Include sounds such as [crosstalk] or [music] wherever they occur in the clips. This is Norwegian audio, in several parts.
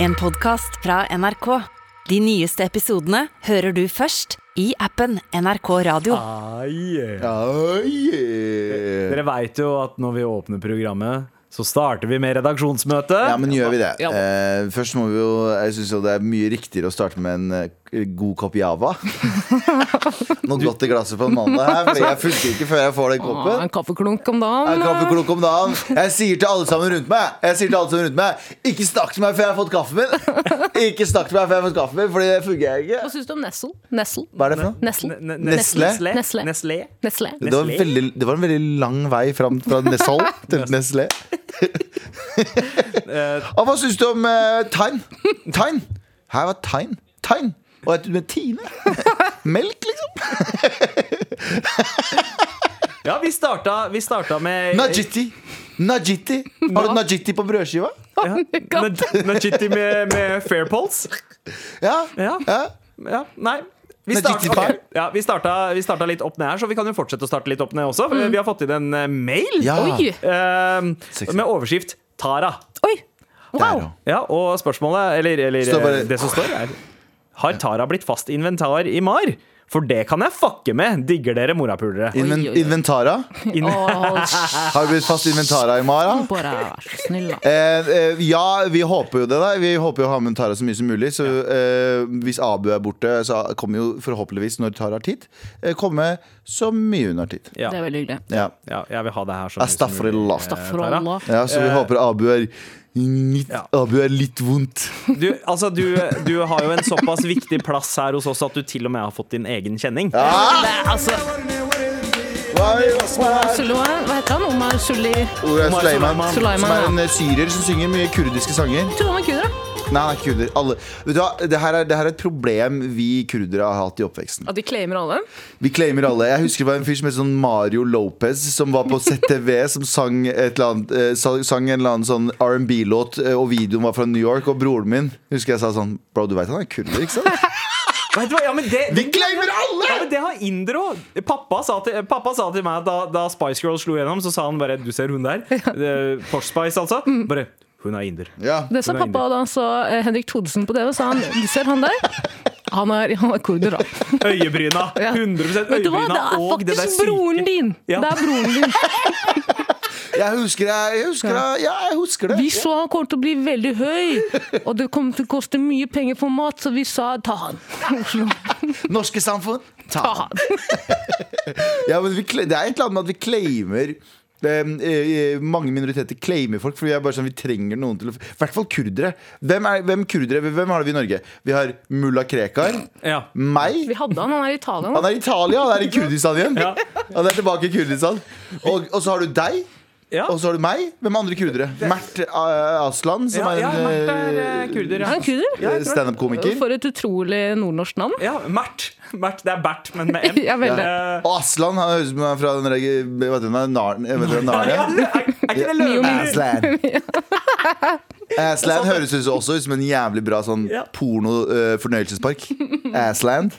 En podcast fra NRK. De nyeste episodene hører du først i appen NRK Radio. Ah, yeah. Ah, yeah. Dere veit jo at når vi åpner programmet, så starter vi med redaksjonsmøte. Ja, men gjør vi det? Ja. Eh, først må vi jo Jeg synes jo det er mye riktigere å starte med en eh, god kopp Java. [laughs] Noe godt i glasset på en mandag her, for jeg funker ikke før jeg får den koppen. koppen. en kaffeklunk om dagen. En kaffeklunk om dagen. Jeg sier til alle sammen rundt meg Jeg sier til alle sammen rundt meg Ikke snakk til meg før jeg har fått kaffen min. [laughs] Ikke snakk til meg før jeg har fått kaffen min, Fordi det fungerer jeg ikke. Hva syns du om Nessel? Nessel? Hva er det for noe? Nessel? Ne- ne- Nestle? Nestle. Nestle. Nestle. Det var, en veldig, det var en veldig lang vei fram fra Nessol til Nestlé. [laughs] Og hva syns du om uh, Tegn? Tegn? Her var Tegn. Tyne. Og et med Tine. [laughs] Melk, liksom. [laughs] Ja, vi starta, vi starta med Najiti. Najiti. Har du Najiti på brødskiva? ja, Naj- Najiti med, med Fair Pulse. Ja. Ja. ja. Ja, nei. Vi start, okay. Ja, vi, starta, vi starta litt opp ned her, så vi kan jo fortsette å starte litt opp ned også. Vi har fått inn en eh, mail ja. Eh, med overskrift 'Tara'. Oi! Wow! ja. Ja, og spørsmålet, eller, eller eh, det som står, er Har Tara blitt fast inventar i MAR? For det kan jeg fucke med. Digger dere morapulere? Inven inventara? In oh, [laughs] Har du blitt fast inventara i Mara? bare vær så snill, da. Eh, eh, ja, vi håper jo det. da Vi håper jo å ha med Tara så mye som mulig. Så eh, hvis Abu er borte, så kommer jo forhåpentligvis, når Tara har tid, eh, komme så mye hun har tid. Ja, Det er veldig hyggelig. Ja, ja, jeg vil ha det her så mye som mulig. Eh, Astaghfirullah. ja Så vi håper Abu er litt, Ja. Abu er litt vondt. Du, altså, du, du har jo en såpass viktig plass her hos oss at du til og med har fått din egen kjenning. Det er altså Hva heter han? Omar Suli Omar Suleiman, Suleiman, som er en syrer som synger mye kurdiske sanger. Nei, han er kurder. Alle. Vet du hva? Det her, er, det her er et problem vi kurdere har hatt i oppveksten. At de claimer alle. Vi claimer alle. Jeg husker det var en fyr som het sånn Mario Lopez, som var på ZTV, som sang, et eller annet, eh, sa- sang en eller annen sånn R&B-låt, eh, og videoen var fra New York. Og broren min husker jeg sa sånn Bro, du veit han er kurder, ikke sant? [laughs] Vet du hva? Ja, men det, Vi claimer alle! ja, men det har indere òg. Pappa, sa til- pappa sa til meg da, da Spice Girls slo gjennom, så sa han bare Du ser hun der? [laughs] Eh, Posh Spice, altså. Bare Hun er inder. Ja. Det sa er pappa da han så eh, Henrik Thodesen på TV. sa han Du ser han der? Han er, han er kurder, da. Øyebryna. [laughs] Ja. 100 Vet du hva? øyebryna Det er og det der faktisk broren din! Ja. Det er broren din. [laughs] Jeg husker det. Jeg husker det. Ja, jeg husker det. Vi så han kom til å bli veldig høy, og det kom til å koste mye penger for mat, så vi sa ta han. [laughs] Norske samfunn, ta Ta han. han. Ja, men vi, det er et eller annet med at vi claimer eh, eh, mange minoriteter claimer folk, for vi er bare sånn, vi trenger noen til å I hvert fall kurdere. Hvem er hvem kurdere? Hvem har vi i Norge? Vi har mulla Krekar. Ja. Meg. Vi hadde han, han er i Italia nå. Han er i Italia, han er i Kurdistan igjen. Ja. Han er tilbake i Kurdistan. Og, og så har du deg. Ja. Og så har du meg. Hvem er andre kurdere? Mert uh, Aslan, som Ja, ja, er Mert er en eh, kurder. Er Ja. han kurder? Standup-komiker. For et utrolig nordnorsk navn. ja, Mert. Mert. Det er Bert, men med M. [laughs] Ja. Eh, Og Aslan han høres ut som han er fra den der, vet du, du, Narnia. er, ikke det løve? Aslan. [laughs] Aslan høres ut også ut som en jævlig bra sånn Ja. porno-fornøyelsespark. Assland.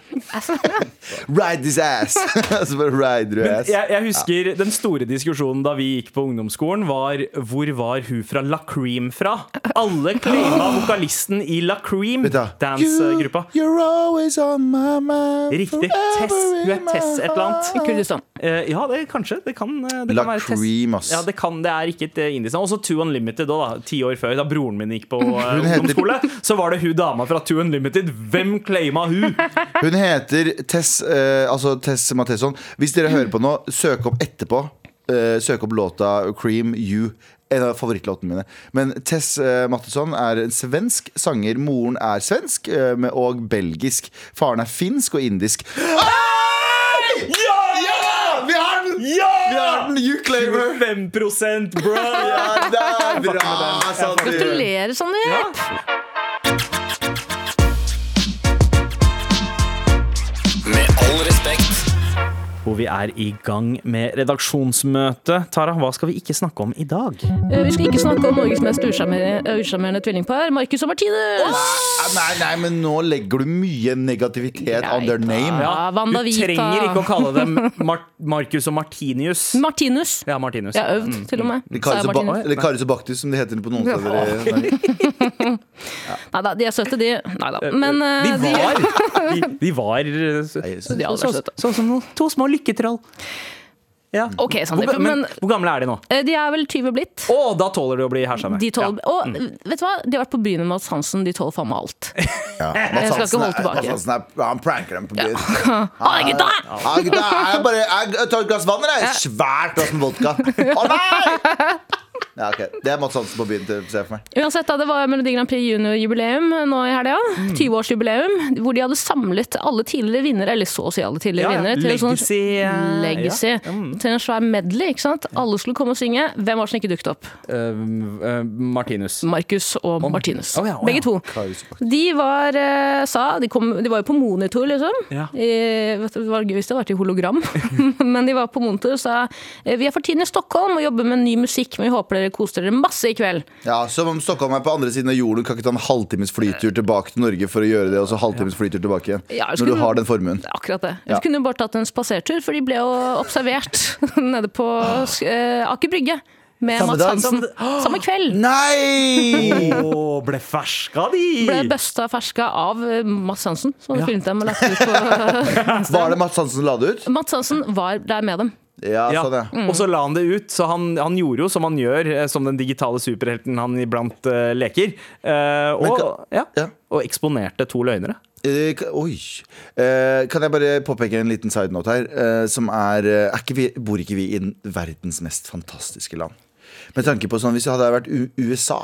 Ride this ass! [laughs] Så bare rider du ass. jeg, jeg husker Den store diskusjonen da vi gikk på ungdomsskolen, var hvor var hun fra La Cream fra? Alle claima [gasps] vokalisten i La Cream, dance-gruppa. You- Riktig. Tess. Hun er Tess et eller annet. I Kurdistan. Eh, ja, det kanskje. Det kan, eh, det La kan. Cream, ass. Ja, det, kan, det er ikke et eh, indisk. Også Two Unlimited òg, da. Ti år før, da broren min gikk på [laughs] ungdomsskole. Så var det hun dama fra Two Unlimited. Hvem claima hun? [laughs] Hun heter Tess, uh, altså Tess Matheson. Hvis dere hører på nå, søk opp etterpå. Uh, søk opp låta Cream You. En av favorittlåtene mine. Men Tess uh, Matheson er en svensk sanger. Moren er svensk uh, med- og belgisk. Faren er finsk og indisk. Ja! [laughs] Ja! Vi har den! You claimer! 5 bro! Ja, det er bra! Sander. Gratulerer, Sander. Hvor vi er i gang med redaksjonsmøte. Tara, hva skal vi ikke snakke om i dag? Eh, Vi skal ikke snakke om Norges mest usjarmerende tvillingpar, Marcus og Martinus. Oh! Nei, nei, men nå legger du mye negativitet on under name. Ja, Wanda du trenger ikke å kalle dem Mar Marcus og Martinius. Martinus. Ja, Martinus. Jeg har øvd, til og med. Eller Karius og Baktus, som de heter på noen steder. Ja. Nei Neida, de er søte, de. Neida. Men eh, de var, de, de var eh, så- Nei, så- så-. Sånn som to små lykketroll. Ja. OK, Sander. Hvor, men, Men hvor gamle er de nå? eh, de er vel 20 blitt. Å, da tåler de å bli hersa med. De tåler, Ja. Og vet du hva? De har vært på byen med Mads Hansen, de tåler faen meg alt. Ja. Jeg Mats skal ikke holde tilbake. Mats Hansen er- Han pranker dem på byen. [laughs] Ha det, gutta! Ja, gutta, jeg bare jeg tar et glass vann, eller? Svært glass med vodka. Å nei! [laughs] Ja, ok. Det er Mads Hansen på byen til å se for meg. Uansett, da, det var Melodi Grand Prix junior-jubileum nå i helga. Mm. 20-årsjubileum. Hvor de hadde samlet alle tidligere vinnere, eller så å si alle tidligere Ja, vinnere, til en sånn Legacy, eh, legacy. ja. Mm. Til en svær medley. ikke sant? Alle skulle komme og synge. Hvem var det som ikke dukket opp? Uh, uh, Martinus. Markus og Martinus. Oh, ja, oh. Begge to. De var, uh, sa, de, kom, de var jo på monitor, liksom. Ja. I, du, det var gøy hvis det hadde vært i hologram. [laughs] Men de var på monitor og sa vi er for tiden i Stockholm og jobber med ny musikk, men vi håper dere koser dere masse i kveld. Ja, Som om Stockholm er på andre siden av jorden. Du kan ikke ta en halvtimes flytur tilbake til Norge for å gjøre det, og så halvtimes flytur tilbake igjen. Ja, Når du har den formuen. Akkurat det. Ja. Vi kunne jo bare tatt en spasertur, for de ble jo observert [laughs] nede på eh, Aker Brygge. Med Samme Mats? Hansen. Samme kveld. Nei! Oh, ble ferska, de! Ble busta ferska av eh, Mats Hansen, som hadde Ja. filmet dem og lagt ut på [laughs] Var det Mats Hansen som la det ut? Mats Hansen var der med dem. Ja, Ja. sånn, ja. Mm. Og så la han det ut, så han, han gjorde jo som han gjør eh, som den digitale superhelten han iblant uh, leker. Uh, og, ka- ja, ja. og eksponerte to løgnere. Uh, Oi. Eh, kan jeg bare påpeke en liten side note her? som er, er ikke vi, Bor ikke vi i verdens mest fantastiske land? Med tanke på sånn, Hvis det hadde vært U USA,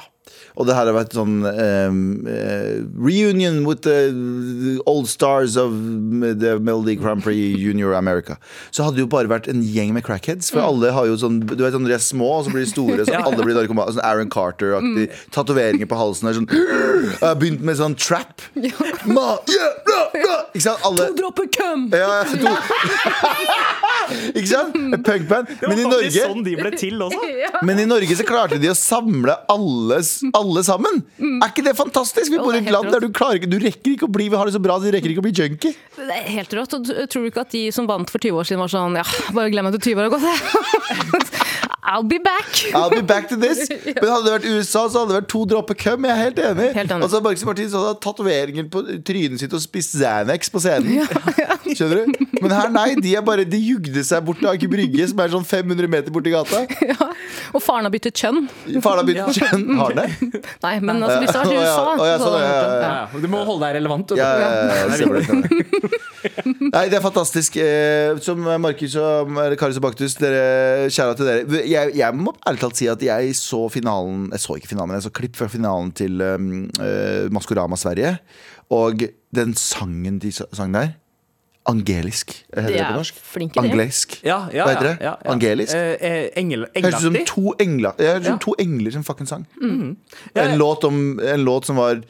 og det her har vært sånn um, uh, Reunion with the old stars of the Melody Grand Prix Junior America, så hadde det jo bare vært en gjeng med crackheads. For alle har jo sånn Du vet sånn, De er små, og så blir de store, så [laughs] alle blir narkomane. Sånn Aaron Carter-aktig. Tatoveringer på halsen. Er sånn, jeg har begynt med sånn trap. Ma, yeah, bra, bra. Ikke sant? Alle To Dropper cum! ja, ja, to. [laughs] Ikke sant? Et Punkband. Men i Norge sånn de ble til også. [laughs] men i Norge så klarte de å samle alle, alle sammen. Er ikke det fantastisk? Vi bor i et land der du klarer ikke Du rekker ikke å bli Vi har det så bra, du rekker ikke å bli junkie. Det er helt rått. Og tror du ikke at de som vant for 20 år siden, var sånn Ja, bare glem at du 20 år har gått, jeg. [laughs] I'll be back. I'll be back to this. [laughs] Men hadde det vært USA, så hadde det vært to dråper cum. Jeg er helt enig. Helt enig. Og så har Marcus Martin så hadde tatoveringer på trynet sitt og spist Xanax på scenen. [laughs] Skjønner du? Men her, nei. De er bare De jugde seg bort til Aker Brygge, som er sånn 500 meter borti gata. Ja. Og faren har byttet kjønn. Faren har begynt kjønn. Har det? [laughs] Nei, men altså, hvis du har vært i USA oh, ja, så sånn, ja, ja, Ja, ja. Du må holde deg relevant. Ja, ja, ja, det. Nei, det er fantastisk. Eh, som Markus og Karius og Baktus, dere, kjære til dere. Jeg, jeg må ærlig talt si at jeg så finalen Jeg så ikke finalen, men jeg så klipp fra finalen til um, uh, Maskorama Sverige. Og den sangen de sang der Angelisk. Heter det, det på norsk? flinke, de. Angleisk. Ja, ja, Hva heter det? ja, ja, ja. Angelisk? Eh, eh, engel, Høres ut som to engler som to engler som fucking sang. Ja, ja. En, låt om, en låt som var eh,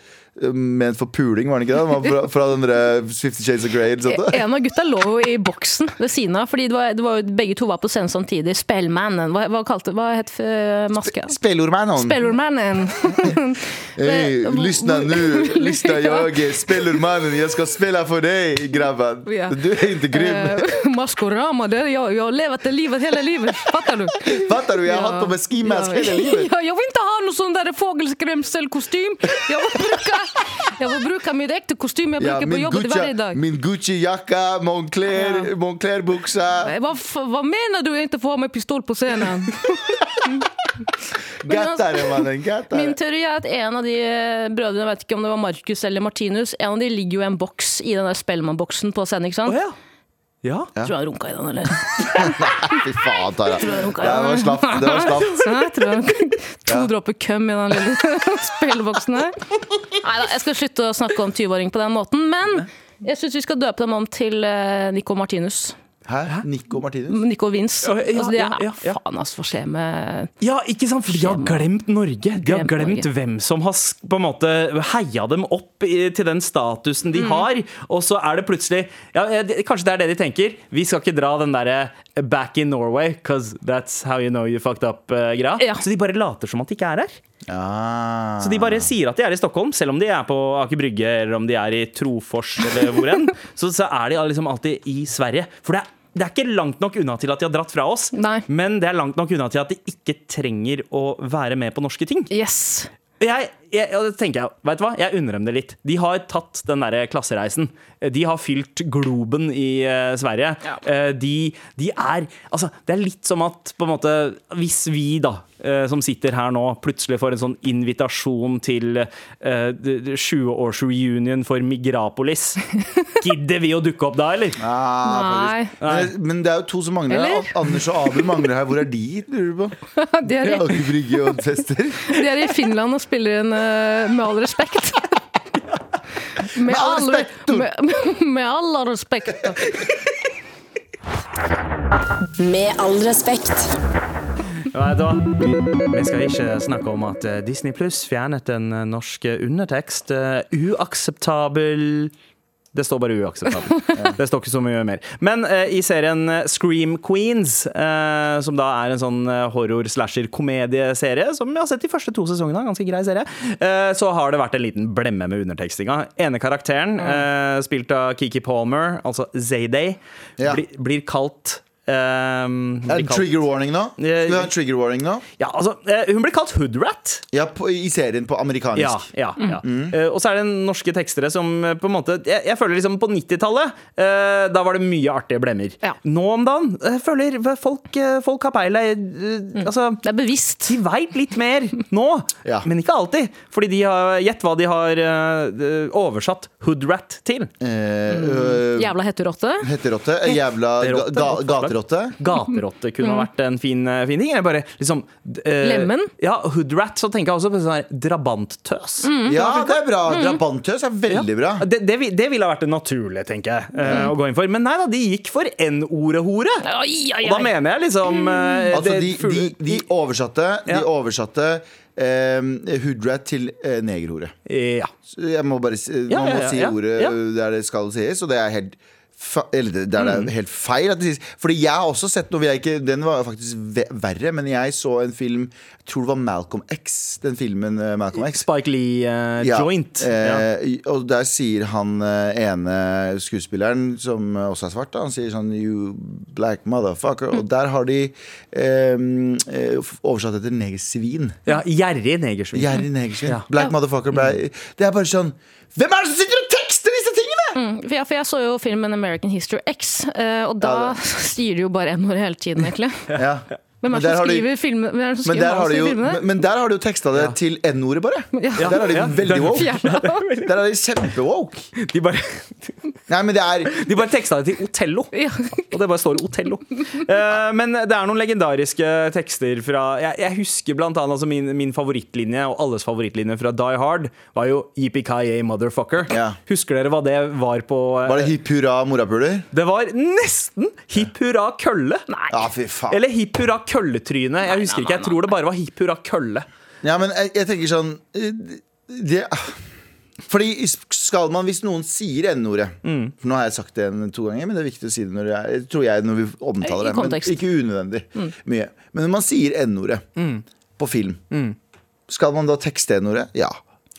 ment for puling, var den ikke det? Den var fra, fra den der Fifty Shades of Grey. sånt. En av gutta lå jo i boksen ved siden av, fordi det var, det var, begge to var på scenen samtidig. Spellmannen. Hva, hva, kalte, hva het uh, maska? Spellormannen. Spellormannen. [laughs] Hey, lyssna nu, lyssna [laughs] jag är spelormannen, jag ska spela för dig grabben. Ja. Du är inte grym. Eh, Maskorama, det, jag, jag har levat det livet hela livet. Fattar du? Fattar du? Jag har hatt på mig skimask mask hele livet. Ja, jag vill inte ha noe sånn där fågelskrämselkostym. Jag vill bruka, jag vil bruke mitt ekte kostyme Jeg bruker Ja, på min, jobbet hver dag. min Gucci-jakke, Moncler, Ja. Moncler-buxa. Eh, Vad, f- vad menar du ikke får med pistol på scenen? [laughs] Gattare mannen, Min teori er at en av de eh, brødrene, jeg vet ikke om det var Markus eller Martinus, en av de ligger jo i en boks i den der Spellemann-boksen på scenen, ikke sant? Oh, ja. Ja. Tror du han runka i den, eller? [laughs] Fy faen, Tara. Tror du han runka i det var den? slapt. Det var slapt. [laughs] Ja, jeg tror han [laughs] To dråper køm i den lille spilleboksen her. Neida, jeg skal slutte å snakke om 20-åring på den måten, men jeg syns vi skal døpe dem om til eh, Nico Martinus. Hæ? Nico Martinus? Nico og Vince. Ja, ja, altså, de er, ja, ja, ja. Faen, altså, hva skjer med Ja, ikke sant? For de har glemt Norge. De har Glemt Norge. hvem som har på en måte heia dem opp i, til den statusen Mm. de har. Og så er det plutselig ja, eh, Kanskje det er det de tenker. Vi skal ikke dra den derre back in Norway, cause that's how you know you fucked up-greia. Ja. Så de bare later som at de ikke er her. Ah. Så de bare sier at de er i Stockholm, selv om de er på Aker Brygge eller om de er i Trofors eller hvor enn. [laughs] Så, så er de liksom alltid i Sverige. For det er, det er ikke langt nok unna til at de har dratt fra oss, Nei. men det er langt nok unna til at de ikke trenger å være med på norske ting. Yes. Jeg, jeg, og det tenker jeg, vet du hva? jeg unner dem det litt. De har tatt den der klassereisen. De har fylt globen i uh, Sverige. Ja. Uh, de, de er Altså, det er litt som at på en måte Hvis vi, da, eh, som sitter her nå, plutselig får en sånn invitasjon til eh, 20-års-reunion for Migrapolis, [laughs] gidder vi å dukke opp da, eller? Nei. faktisk. Men, men det er jo to som mangler. Eller? her. Anders og Abel mangler her. Hvor er de, lurer du på? [laughs] De er, i, Aker Brygge og fester. [laughs] de er i Finland og spiller inn eh, Med all respekt. Med, all all- respekt. Med, med all respekt. Med all respekt. Vet du hva? Vi skal ikke snakke om at eh, Disney Pluss fjernet en norske norsk undertekst. Eh, Uakseptabel Det står bare uakseptabel. [laughs] Det står ikke så mye mer. Men eh, i serien eh, Scream Queens, eh, som da er en sånn eh, horror-slasher-komedieserie, som vi har sett de første to sesongene, ganske grei serie, eh, så har det vært en liten blemme med undertekstinga. Ene karakteren, eh, spilt av Kiki Palmer, altså Zayday, blir, blir kalt en kalt- trigger warning nå? Skal vi ha en trigger warning nå? Ja, altså, eh, hun blir kalt hoodrat. Ja, på, I serien på Ja, amerikansk. ja, ja. Eh, og så er det norske tekstere som eh, på en måte Jeg, jeg føler liksom på 90-tallet, uh, da var det mye artige blemmer. Ja. Nå om dagen jeg føler folk, folk har peilet Mm. Altså, Det er bevisst. de veit litt mer nå, [laughs] Ja. men ikke alltid. Fordi de har Gjett hva de har oversatt hoodrat til. Eh, øh, Jævla hetterotte. Hetterotte. Jævla ga. Gaterotte. Gaterotte kunne ha vært en fin, eh, fin ting. Bare liksom eh, Lemen? Ja, hoodrat. Så tenker jeg også på sånn her drabanttøs. Ja, det er bra. Drabanttøs er veldig bra. Det, det, det ville ha vært det naturlige, tenker jeg, eh, å gå inn for. Men nei da, de gikk for N-ordet-hore. Oi, oi, Og da mener jeg liksom eh, Altså, det de, de, de oversatte, de oversatte eh, hoodrat til eh, negerhore. Ja. Jeg må bare si, Ja, Man ja, må si ordet Ja. der det skal sies, og det er helt eller det, det er Mm. helt feil at det. Fordi jeg har også sett noe ikke, Den var faktisk verre, men jeg så en film Jeg tror det var Malcolm X. Den filmen eh, Malcolm X. Spike Lee eh, Ja, joint. ja. Eh, Og der sier han eh, ene skuespilleren, som eh, også er svart, da, han sier sånn You black motherfucker. Mm. Og der har de eh, eh, oversatt etter negersvin. ja, Gjerrig negersvin. Gjerrig negersvin. Ja. Black motherfucker ble Det er bare sånn Hvem er det som sitter og tingene?! For jeg, for jeg så jo filmen American History X, eh, og da Ja, sier [laughs] de jo bare n-ordet hele tiden, egentlig. Ja. [laughs] Hvem Men er det som har de- skriver filmen? Hvem er det som Men men, men der har de jo teksta det til N-ordet, bare. Ja. Der er de Ja. veldig woke. Der er de kjempewoke. De bare, Nei, men det er de bare teksta det til Otello. Ja. Og det bare står Otello. Uh, men det er noen legendariske tekster fra Jeg, jeg husker blant annet altså min, min favorittlinje, og alles favorittlinje fra Die Hard, var jo Yippee-ki-yay, motherfucker. Ja. Husker dere hva det var på uh, Var det hipp hurra morapuler? Det var nesten hipp hurra kølle. Ja, fy faen. Eller hipp hurra kølletryne. Jeg husker ikke, jeg tror det bare var hipp hurra kølle. Ja, men jeg, jeg tenker sånn eh, det, Fordi skal man, hvis noen sier N-ordet Mm. For nå har jeg sagt det en, to ganger, men det er viktig å si det når, er, tror jeg, når vi omtaler I det. Men ikke unødvendig Mm. mye. Men når man sier N-ordet på film, Mm. skal man da tekste N-ordet? Ja.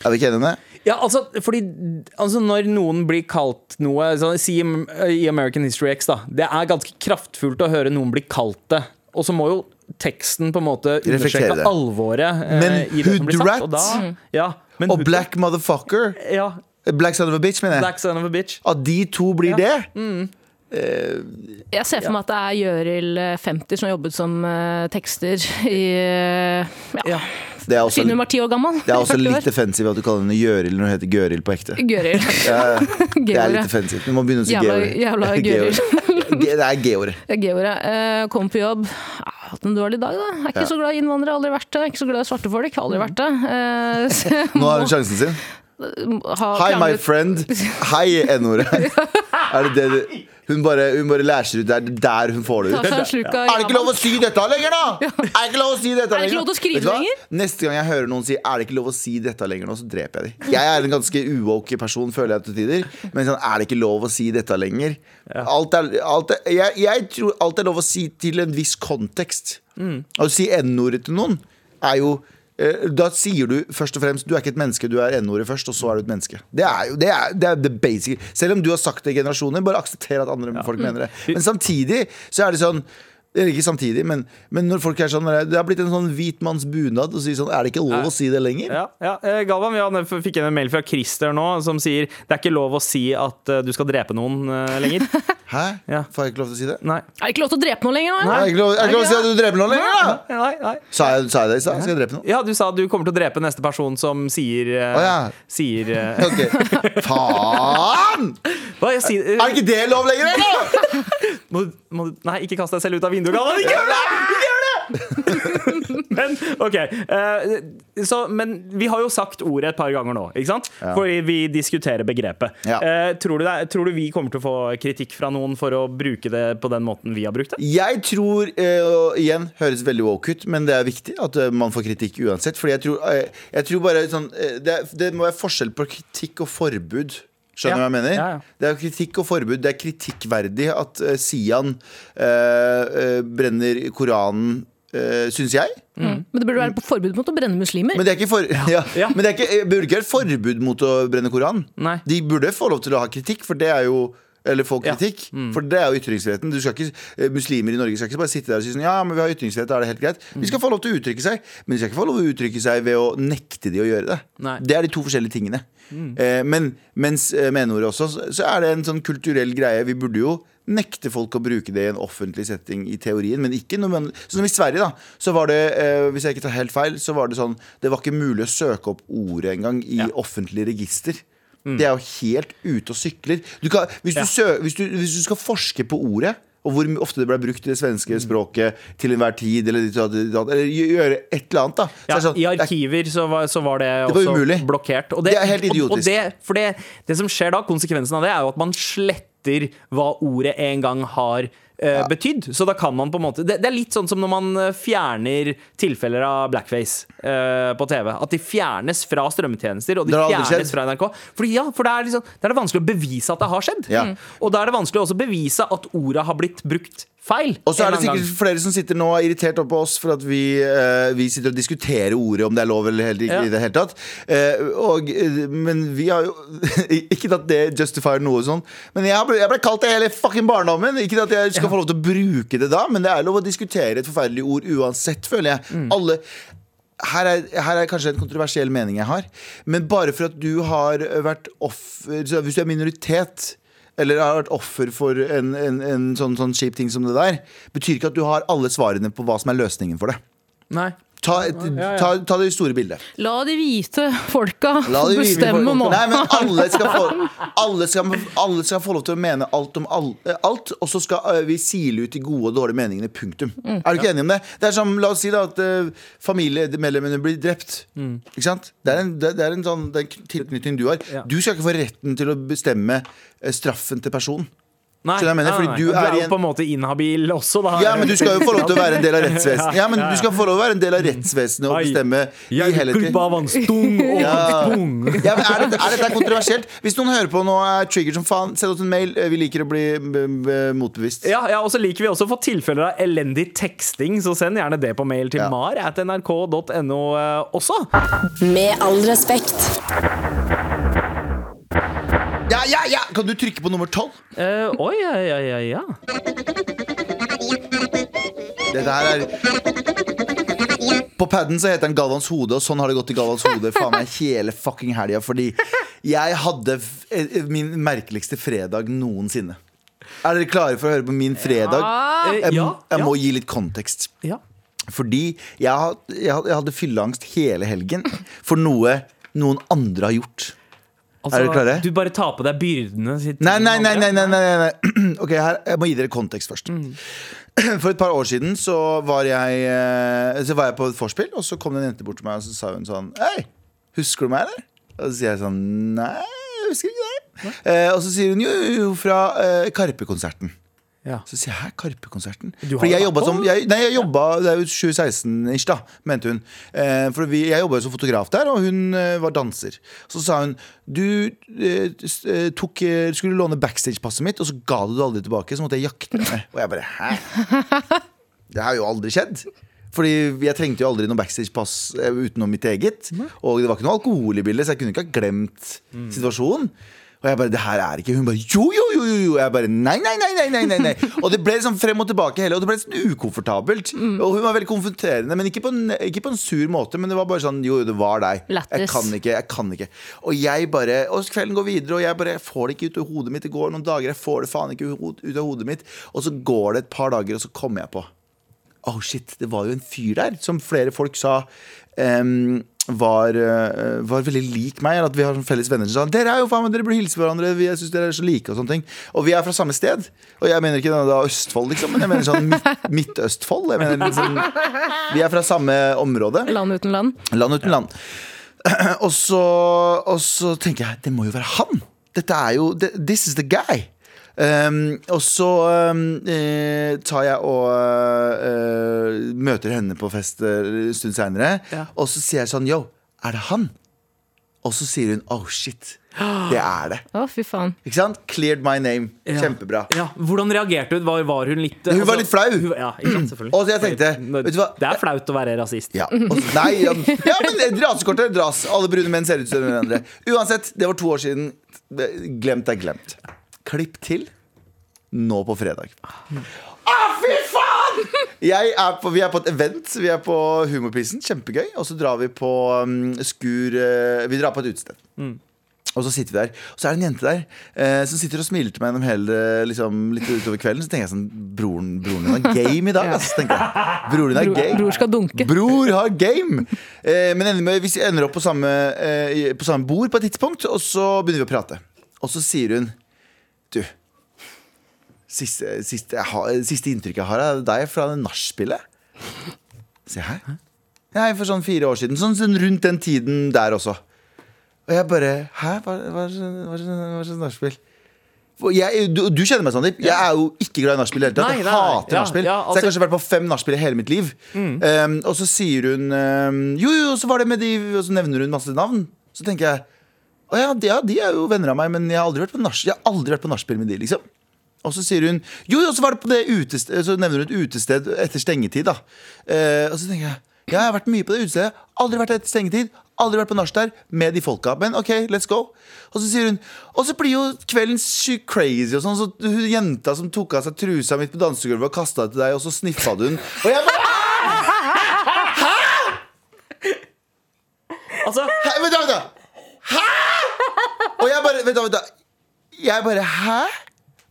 Er vi ikke enige om det? Ja, altså, fordi altså, Når noen blir kalt noe så, Si i American History X, da. Det er ganske kraftfullt å høre noen bli kalt det. Og så må jo teksten på en måte understreke alvoret. eh, Men i det som blir sagt, og da- Ja, men Og hood- Black Motherfucker, ja, Black Son of a Bitch, mener jeg. Black son of a bitch. At de to blir Ja. det? Jeg ser for meg at det er Gjøril eh, 50 som har jobbet som uh, tekster i uh, ja, Ja. Det er også, Siden hun var ti år gammel. det er også litt defensivt at du kaller henne Gjøril når hun heter Gøril på ekte. Gjøril. Ja, [laughs] Det er litt defensivt. Du må begynne å si Gøril. Jævla [laughs] Gøril. Det er G-året. [laughs] eh, kom på jobb. Jeg har hatt en dårlig dag, da. Jeg er ikke Ja. så glad i innvandrere, aldri vært det. Jeg er ikke så glad i svarte folk, aldri vært det. Eh, Nå har hun sjansen sin. ha Hi, my friend. Hei, N-ordet. [laughs] Er det det du Hun bare, hun bare læser ut der, er der hun får det ut. [laughs] Er det ikke lov å si dette lenger, da?! Er det ikke lov å si dette Er det lenger? lov å skrive lenger? Neste gang jeg hører noen si 'er det ikke lov å si dette lenger', nå, så dreper jeg dem. Jeg er en ganske uwoke person, føler jeg til tider. Men sånn, er det ikke lov å si dette lenger? Alt er, alt er, jeg, jeg tror alt er lov å si til en viss kontekst. Å si n-ordet til noen er jo da sier du først og fremst Du er ikke et menneske, du er n-ordet først, og så er du et menneske. Det er jo det er, det er the basic. Selv om du har sagt det i generasjoner, bare aksepter at andre folk mener det. Men samtidig så er det sånn eller ikke samtidig, men, men når folk er sånn Det har blitt en sånn hvit manns bunad si sånn Er det ikke lov å si det lenger? Ja, ja. Eh, Galvan, vi fikk en mail fra Christer nå som sier det er ikke lov å si at eh, du skal drepe noen eh, lenger. [laughs] Hæ? Ja. Får jeg ikke lov til å si det? Nei. Er det ikke lov til å drepe noen lenger nå? Er det ikke lov, er det ikke lov å si at du dreper noen lenger, da? Nei, nei. Sa jeg, sa jeg det i stad? Skal jeg drepe noen? Ja, du sa at du kommer til å drepe neste person som sier uh, oh, ja. Sier uh... [laughs] Ok, Faen! Hva, jeg uh... Er ikke det lov lenger, eller? [laughs] må, må, Nei, ikke kast deg selv ut av vinduet, Galvan! Ikke gjør det! Ikke gjør det! [laughs] men OK. Uh, så, men vi har jo sagt ordet et par ganger nå, ikke sant? Ja. Fordi vi diskuterer begrepet. Ja. Uh, tror, du det, tror du vi kommer til å få kritikk fra noen for å bruke det på den måten vi har brukt det? Jeg tror, uh, igjen, høres veldig woke ut, men det er viktig at man får kritikk uansett. Fordi jeg tror, jeg tror bare sånn det, det må være forskjell på kritikk og forbud. Skjønner du Ja. hva jeg mener? Ja, ja. Det er kritikk og forbud. Det er kritikkverdig at uh, Sian uh, uh, brenner Koranen, uh, syns jeg. Men det burde være på forbud mot å brenne muslimer. Men det er ikke, for, ja. Ja. Men det er ikke, burde ikke være forbud mot å brenne Koranen. Nei. De burde få lov til å ha kritikk, for det er jo eller få Ja. kritikk. For det er jo ytringsfriheten. Ikke, eh, muslimer i Norge skal ikke bare sitte der og si sånn Ja, men vi har ytringsfrihet, da er det helt greit. De skal få lov til å uttrykke seg, men de skal ikke få lov til å uttrykke seg ved å nekte de å gjøre det. Nei. Det er de to forskjellige tingene. Eh, men mens eh, med N-ordet også, så- så er det en sånn kulturell greie. Vi burde jo nekte folk å bruke det i en offentlig setting i teorien, men ikke noe man Sånn som i Sverige, da, så var det, eh, hvis jeg ikke tar helt feil, så var det sånn Det var ikke mulig å søke opp ordet engang i Ja. offentlig register. Det er jo helt ute og sykler. Du kan, hvis, du Ja. sø, hvis, du, hvis du skal forske på ordet, og hvor ofte det ble brukt i det svenske Mm. språket til enhver tid, eller, eller gjøre et eller annet, da. Ja, sånn, I er- arkiver så var, så var det, Det var også umulig. blokkert. Og Det er helt og- Og det, for det, det som skjer da, konsekvensen av det, er jo at man sletter hva ordet en gang har eh, betydd. Så da kan man på en måte det, det er litt sånn som når man eh, fjerner tilfeller av blackface eh, på TV. At de fjernes fra strømmetjenester, og de fjernes fra NRK. Fordi, ja, for det er, liksom, det er det vanskelig å bevise at det har skjedd. Ja. Mm. Og da er det vanskelig også å bevise at ordet har blitt brukt feil. Og så er det sikkert gang. flere som sitter nå er irritert opp på oss for at vi, uh, vi sitter og diskuterer ordet, om det er lov eller helt, Ja. i det hele tatt. Uh, og, eh, men vi har jo [laughs] Ikke at det justifier noe sånn, men jeg ble, jeg ble kalt det hele fucking barndommen. Ikke at jeg skal få lov til å bruke det da, men det er lov å diskutere et forferdelig ord uansett, føler jeg. Mm. Alle her er, her er kanskje en kontroversiell mening jeg har, men bare for at du har vært offer Hvis du er minoritet eller har vært offer for en, en, en sånn, sånn kjip ting som det der, betyr ikke at du har alle svarene på hva som er løsningen for det. Nei. Ta, et, Ja, ja. ta, ta det store bildet. La de hvite folka La de bestemme folk- nå. Nei, men alle skal, få, alle, skal, alle skal få lov til å mene alt om all, eh, alt, og så skal eh, vi sile ut de gode og dårlige meningene. Punktum. Mm. Er du ikke enig om det? Det er som, La oss si da at uh, familiemedlemmene blir drept. Mm. Ikke sant? Det er en, det, det er en sånn tilknytning du har. Ja. Du skal ikke få retten til å bestemme straffen til personen. Nei. Skjønner jeg mener, Nei, fordi nei, du nei. er i jo en- på en måte inhabil også, da. Ja, men du skal jo få lov til å være en del av [laughs] rettsvesenet. Ja, men Ja, ja. du skal få lov til å være en del av rettsvesenet og bestemme i hele og Ja. Ja, men er, det, er dette kontroversielt? Hvis noen hører på nå er trigger som faen, send oss en mail. Vi liker å bli b- motbevisst. Ja, ja, og så liker vi også å få tilfeller av elendig teksting, så send gjerne det på mail til Ja. mar at nrk.no eh, også. Med all respekt. Ja, ja! Kan du trykke på nummer tolv? Eh, oi, ja, ja, ja, ja. Dette her er På paden så heter den Galvans hode, og sånn har det gått i Galvans hode faen meg hele fucking helga. Fordi jeg hadde f- eh, min merkeligste fredag noensinne. Er dere klare for å høre på min fredag? Eh, Jeg, jeg må gi litt kontekst. ja. Fordi jeg, jeg, jeg hadde fylleangst hele helgen for noe noen andre har gjort. Altså, Er dere klare? Du bare tar på deg byrdene. sitt- Nei, nei, nei, nei, nei, nei. [clears throat] Ok, her, Jeg må gi dere kontekst først. [clears throat] For et par år siden så var jeg, eh, så var jeg på et vorspiel, og så kom det en jente bort til meg og så sa hun sånn Hei, husker du meg, eller? Og så sier jeg sånn Nei, jeg husker ikke deg. Eh, og så sier hun jo, jo fra eh, Karpe-konserten. Ja. Så sier jeg hæ, Karpe-konserten? For jeg jobba som jeg, Nei, jeg jobba Det er jo 2016-ish, da, mente hun. Eh, for vi, jeg jobba jo som fotograf der, og hun eh, var danser. Så sa hun du eh, eh, tok, eh, skulle låne backstage-passet mitt, og så ga du det aldri tilbake. Så måtte jeg jakte deg. Og jeg bare hæ? [laughs] Det har jo aldri skjedd. Fordi jeg trengte jo aldri noe backstage-pass eh, utenom mitt eget. Og det var ikke noe alkohol i bildet, så jeg kunne ikke ha glemt situasjonen. Og jeg bare, det her er ikke Hun bare jo, jo, jo, jo, jeg bare nei, nei, nei, nei, nei, nei, nei. [laughs] Og det ble liksom frem og tilbake hele Og det ble sånn ukomfortabelt. Og hun var veldig konfronterende, men ikke på, en, ikke på en sur måte. Men det var bare sånn jo, det var deg. Jeg kan ikke, jeg kan ikke. Og jeg bare Og kvelden går videre, og jeg bare jeg får det ikke ut av hodet mitt. Det går noen dager, jeg får det faen ikke ut av hodet mitt. Og så går det et par dager, og så kommer jeg på Oh shit, det var jo en fyr der som flere folk sa em, var, eh, var veldig lik meg. Eller at vi har sånn felles venner som sa Dere er jo faen meg, dere burde hilse på hverandre. Vi- Jeg synes dere er så like Og sånne ting Og vi er fra samme sted. Og jeg mener ikke da Østfold, liksom, men jeg mener sånn midt, [laughs] Midt-Østfold. Jeg mener liksom, vi er fra samme område. Land uten land. Land uten land. [clears throat] Og så, og så tenker jeg, det må jo være han. Dette er jo This is the guy. Um, og så um, eh, tar jeg og uh, møter henne på fest eh, en stund seinere. Ja. Og så sier jeg sånn Yo, er det han? Og så sier hun oh shit. Det er det. Å, fy faen. Ikke sant? Cleared my name. Ja. Kjempebra. Ja, Hvordan reagerte hun? Var, var hun litt Hun var litt flau. hun- Ja, ikke sant. Og så jeg tenkte, vet du hva? Det er flaut å være rasist. Ja, og nei, ja, ja, men rasekortet dras. Alle brune menn ser ut som hverandre. Uansett, det var to år siden. Glemt er glemt. Klipp til nå på fredag. Ah, fy faen! Jeg er på, vi er på et event. Vi er på Humorprisen. Kjempegøy. Og så drar vi på um, Skur uh, Vi drar på et utested. Og så sitter vi der, og så er det en jente der eh, som sitter og smiler til meg gjennom hele liksom, litt utover kvelden. Så tenker jeg sånn Broren, broren din har game i dag, ass. tenker jeg. Broren din har Bror, game. bror skal dunke. Bror har game! Eh, men ender med, hvis vi ender opp på samme, eh, på samme bord på et tidspunkt, og så begynner vi å prate. Og så sier hun Du, siste, siste, har, siste inntrykket jeg har av deg fra det nachspielet Se her. Nei, for sånn fire år siden. Sånn, sånn rundt den tiden der også. Og jeg bare Hæ? Hva hva er hva hva er nachspiel? Jeg, du, du kjenner meg, Sandeep. Jeg er jo ikke glad i nachspiel i det hele tatt. Jeg hater Ja, nachspiel. ja, Så jeg har altså- kanskje vært på fem nachspiel i hele mitt liv. Um, og så sier hun um, Jo, jo, så var det med de Og så nevner hun masse navn. Så tenker jeg Å ja, de, ja, de er jo venner av meg, men jeg har aldri vært på nachspiel med de, liksom. Og så sier hun Jo, jo, så var det på det utested Så nevner hun et utested etter stengetid, da. Eh, og så tenker jeg Ja, jeg har vært mye på det utestedet. Aldri vært etter stengetid. Aldri vært på nach der med de folka. Men OK, let's go. Og så sier hun Og så blir jo kvelden crazy og sånn. Så hun jenta som tok av seg trusa midt på dansegulvet og kasta det til deg, og så sniffa du den. Og jeg bare Altså, Hæ? Da, da! Hæ?! Og jeg bare Vent, da. Jeg bare Hæ?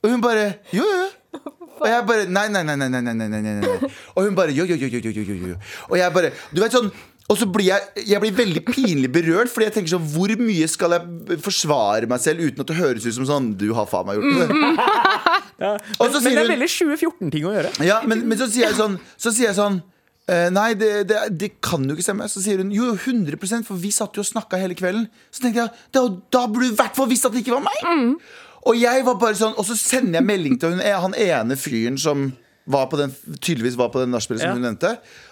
Og hun bare Jo, jo. Og jeg bare Nei, nei, nei. nei, nei, nei, nei, nei. Og hun bare jo, jo, jo, jo, jo, jo. Og jeg bare Du vet sånn og så blir jeg, jeg blir veldig pinlig berørt, Fordi jeg tenker sånn Hvor mye skal jeg forsvare meg selv uten at det høres ut som sånn Du har faen meg gjort det. Mm-hmm. ja, men, men, det er veldig 2014-ting å gjøre. Ja, men, men så sier jeg sånn, så sier jeg sånn eh, Nei, det, det, det kan jo ikke stemme. Så sier hun jo, jo 100 for vi satt jo og snakka hele kvelden. Så tenkte jeg da, da burde du i hvert fall visst at det ikke var meg. Og jeg var bare sånn Og så sender jeg melding til hun, han ene fyren som var på den, tydeligvis var på den nachspielet som Ja. hun nevnte.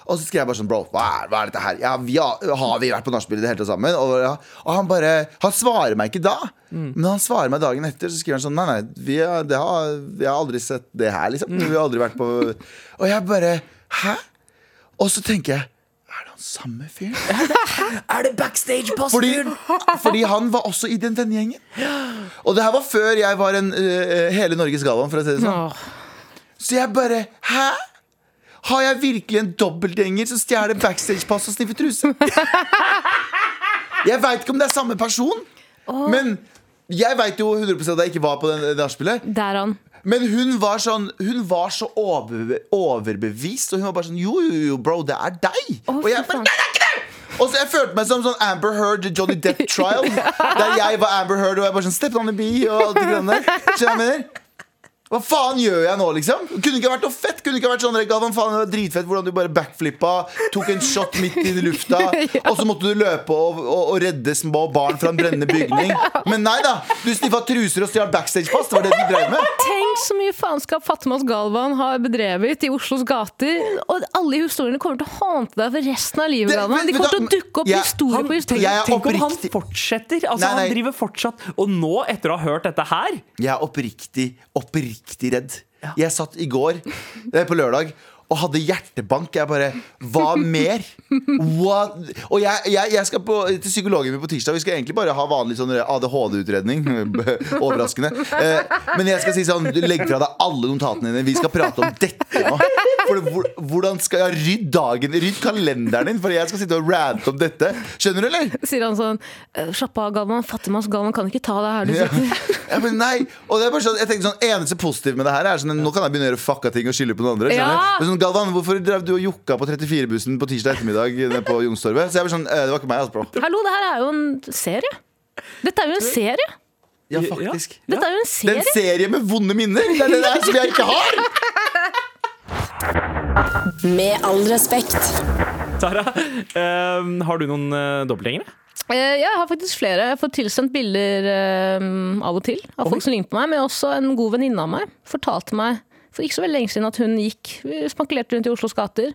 Og så skrev jeg bare sånn Bro, hva er, hva er dette her? Ja, vi har, har vi vært på nachspiel i det hele tatt sammen? Og, ja, og han bare Han svarer meg ikke da. Men han svarer meg dagen etter, så skriver han sånn Nei, nei, vi har, det har, vi har aldri sett det her, liksom. Vi har aldri vært på [laughs] Og jeg bare Hæ? Og så tenker jeg Er det han samme fyren? [laughs] Er det backstage-pass? Fordi, fordi han var også i den vennegjengen. Og det her var før jeg var en uh, hele Norges Galvan, for å si det sånn. Så jeg bare Hæ? Har jeg virkelig en dobbeltgjenger som stjeler backstagepass og sniffer truse? Jeg veit ikke om det er samme person, men jeg veit jo 100 at jeg ikke var på det nachspielet. Men hun var sånn Hun var så overbe overbevist, og hun var bare sånn Jo, jo, jo, bro, det er deg. Oh, og jeg bare. Nei, det er ikke det! Og så Jeg følte meg som sånn Amber Heard Johnny Depp trial. [laughs] Der jeg var Amber Heard og jeg bare sånn Step on the bee og alt det greiene der. Hva faen gjør jeg nå, liksom? Kunne ikke vært noe fett. Kunne ikke vært sånn Galvan, faen, det var dritfett hvordan du bare backflippa, tok en shot midt i lufta, [laughs] og så måtte du løpe og, og, og redde små barn fra en brennende bygning. [laughs] Men nei da! Du sniffa truser og stjal backstagepass. Det var det du drev med. [laughs] Tenk så mye faenskap Fatmas Galvan har bedrevet i Oslos gater. Og alle historiene kommer til å hante deg for resten av livet. Det- men, De kommer til å dukke opp ja, historie Han, på tenk, historie. Jeg er tenk om han fortsetter. Altså, Nei, nei. Han driver fortsatt. Og nå, etter å ha hørt dette her Jeg er oppriktig, oppriktig redd. Jeg satt i går, eh, på lørdag, og hadde hjertebank. Jeg bare Hva mer? What? Og jeg, jeg, jeg skal på, til psykologen min på tirsdag. Vi skal egentlig bare ha vanlig sånn ADHD-utredning. [laughs] Overraskende. Eh, men jeg skal si sånn Legg fra deg alle notatene dine. Vi skal prate om dette nå. For hvor- Hvordan skal jeg rydde dagen, rydd kalenderen din, for jeg skal sitte og rante om dette. Skjønner du, eller? Sier han sånn «Eh, Slapp av, Galvan. Fattigmanns Galvan kan ikke ta deg her du sitter. Ja, men nei, og det er bare sånn, jeg tenker sånn Eneste positive med det her er sånn Nå kan jeg begynne å gjøre fucka ting og skylde på noen andre. skjønner du? Ja. Det sånn, Galvan, hvorfor drev du og jokka på 34-bussen på tirsdag ettermiddag på Youngstorget? Så jeg var sånn, «Eh, det var ikke meg, altså, bro. Hallo, det her er jo en serie. Dette er jo en serie. Ja, faktisk. Dette er jo en Det er serie. en serie med vonde minner! Det er det der som jeg ikke har! Med all respekt. Tara, uh, har du noen uh, dobbeltgjengere? Eh, Jeg har faktisk flere. Jeg har fått tilsendt bilder uh, av og til av folk som ligner på meg. Men også en god venninne av meg fortalte meg for ikke så veldig lenge siden at hun gikk vi spankulerte rundt i Oslos gater.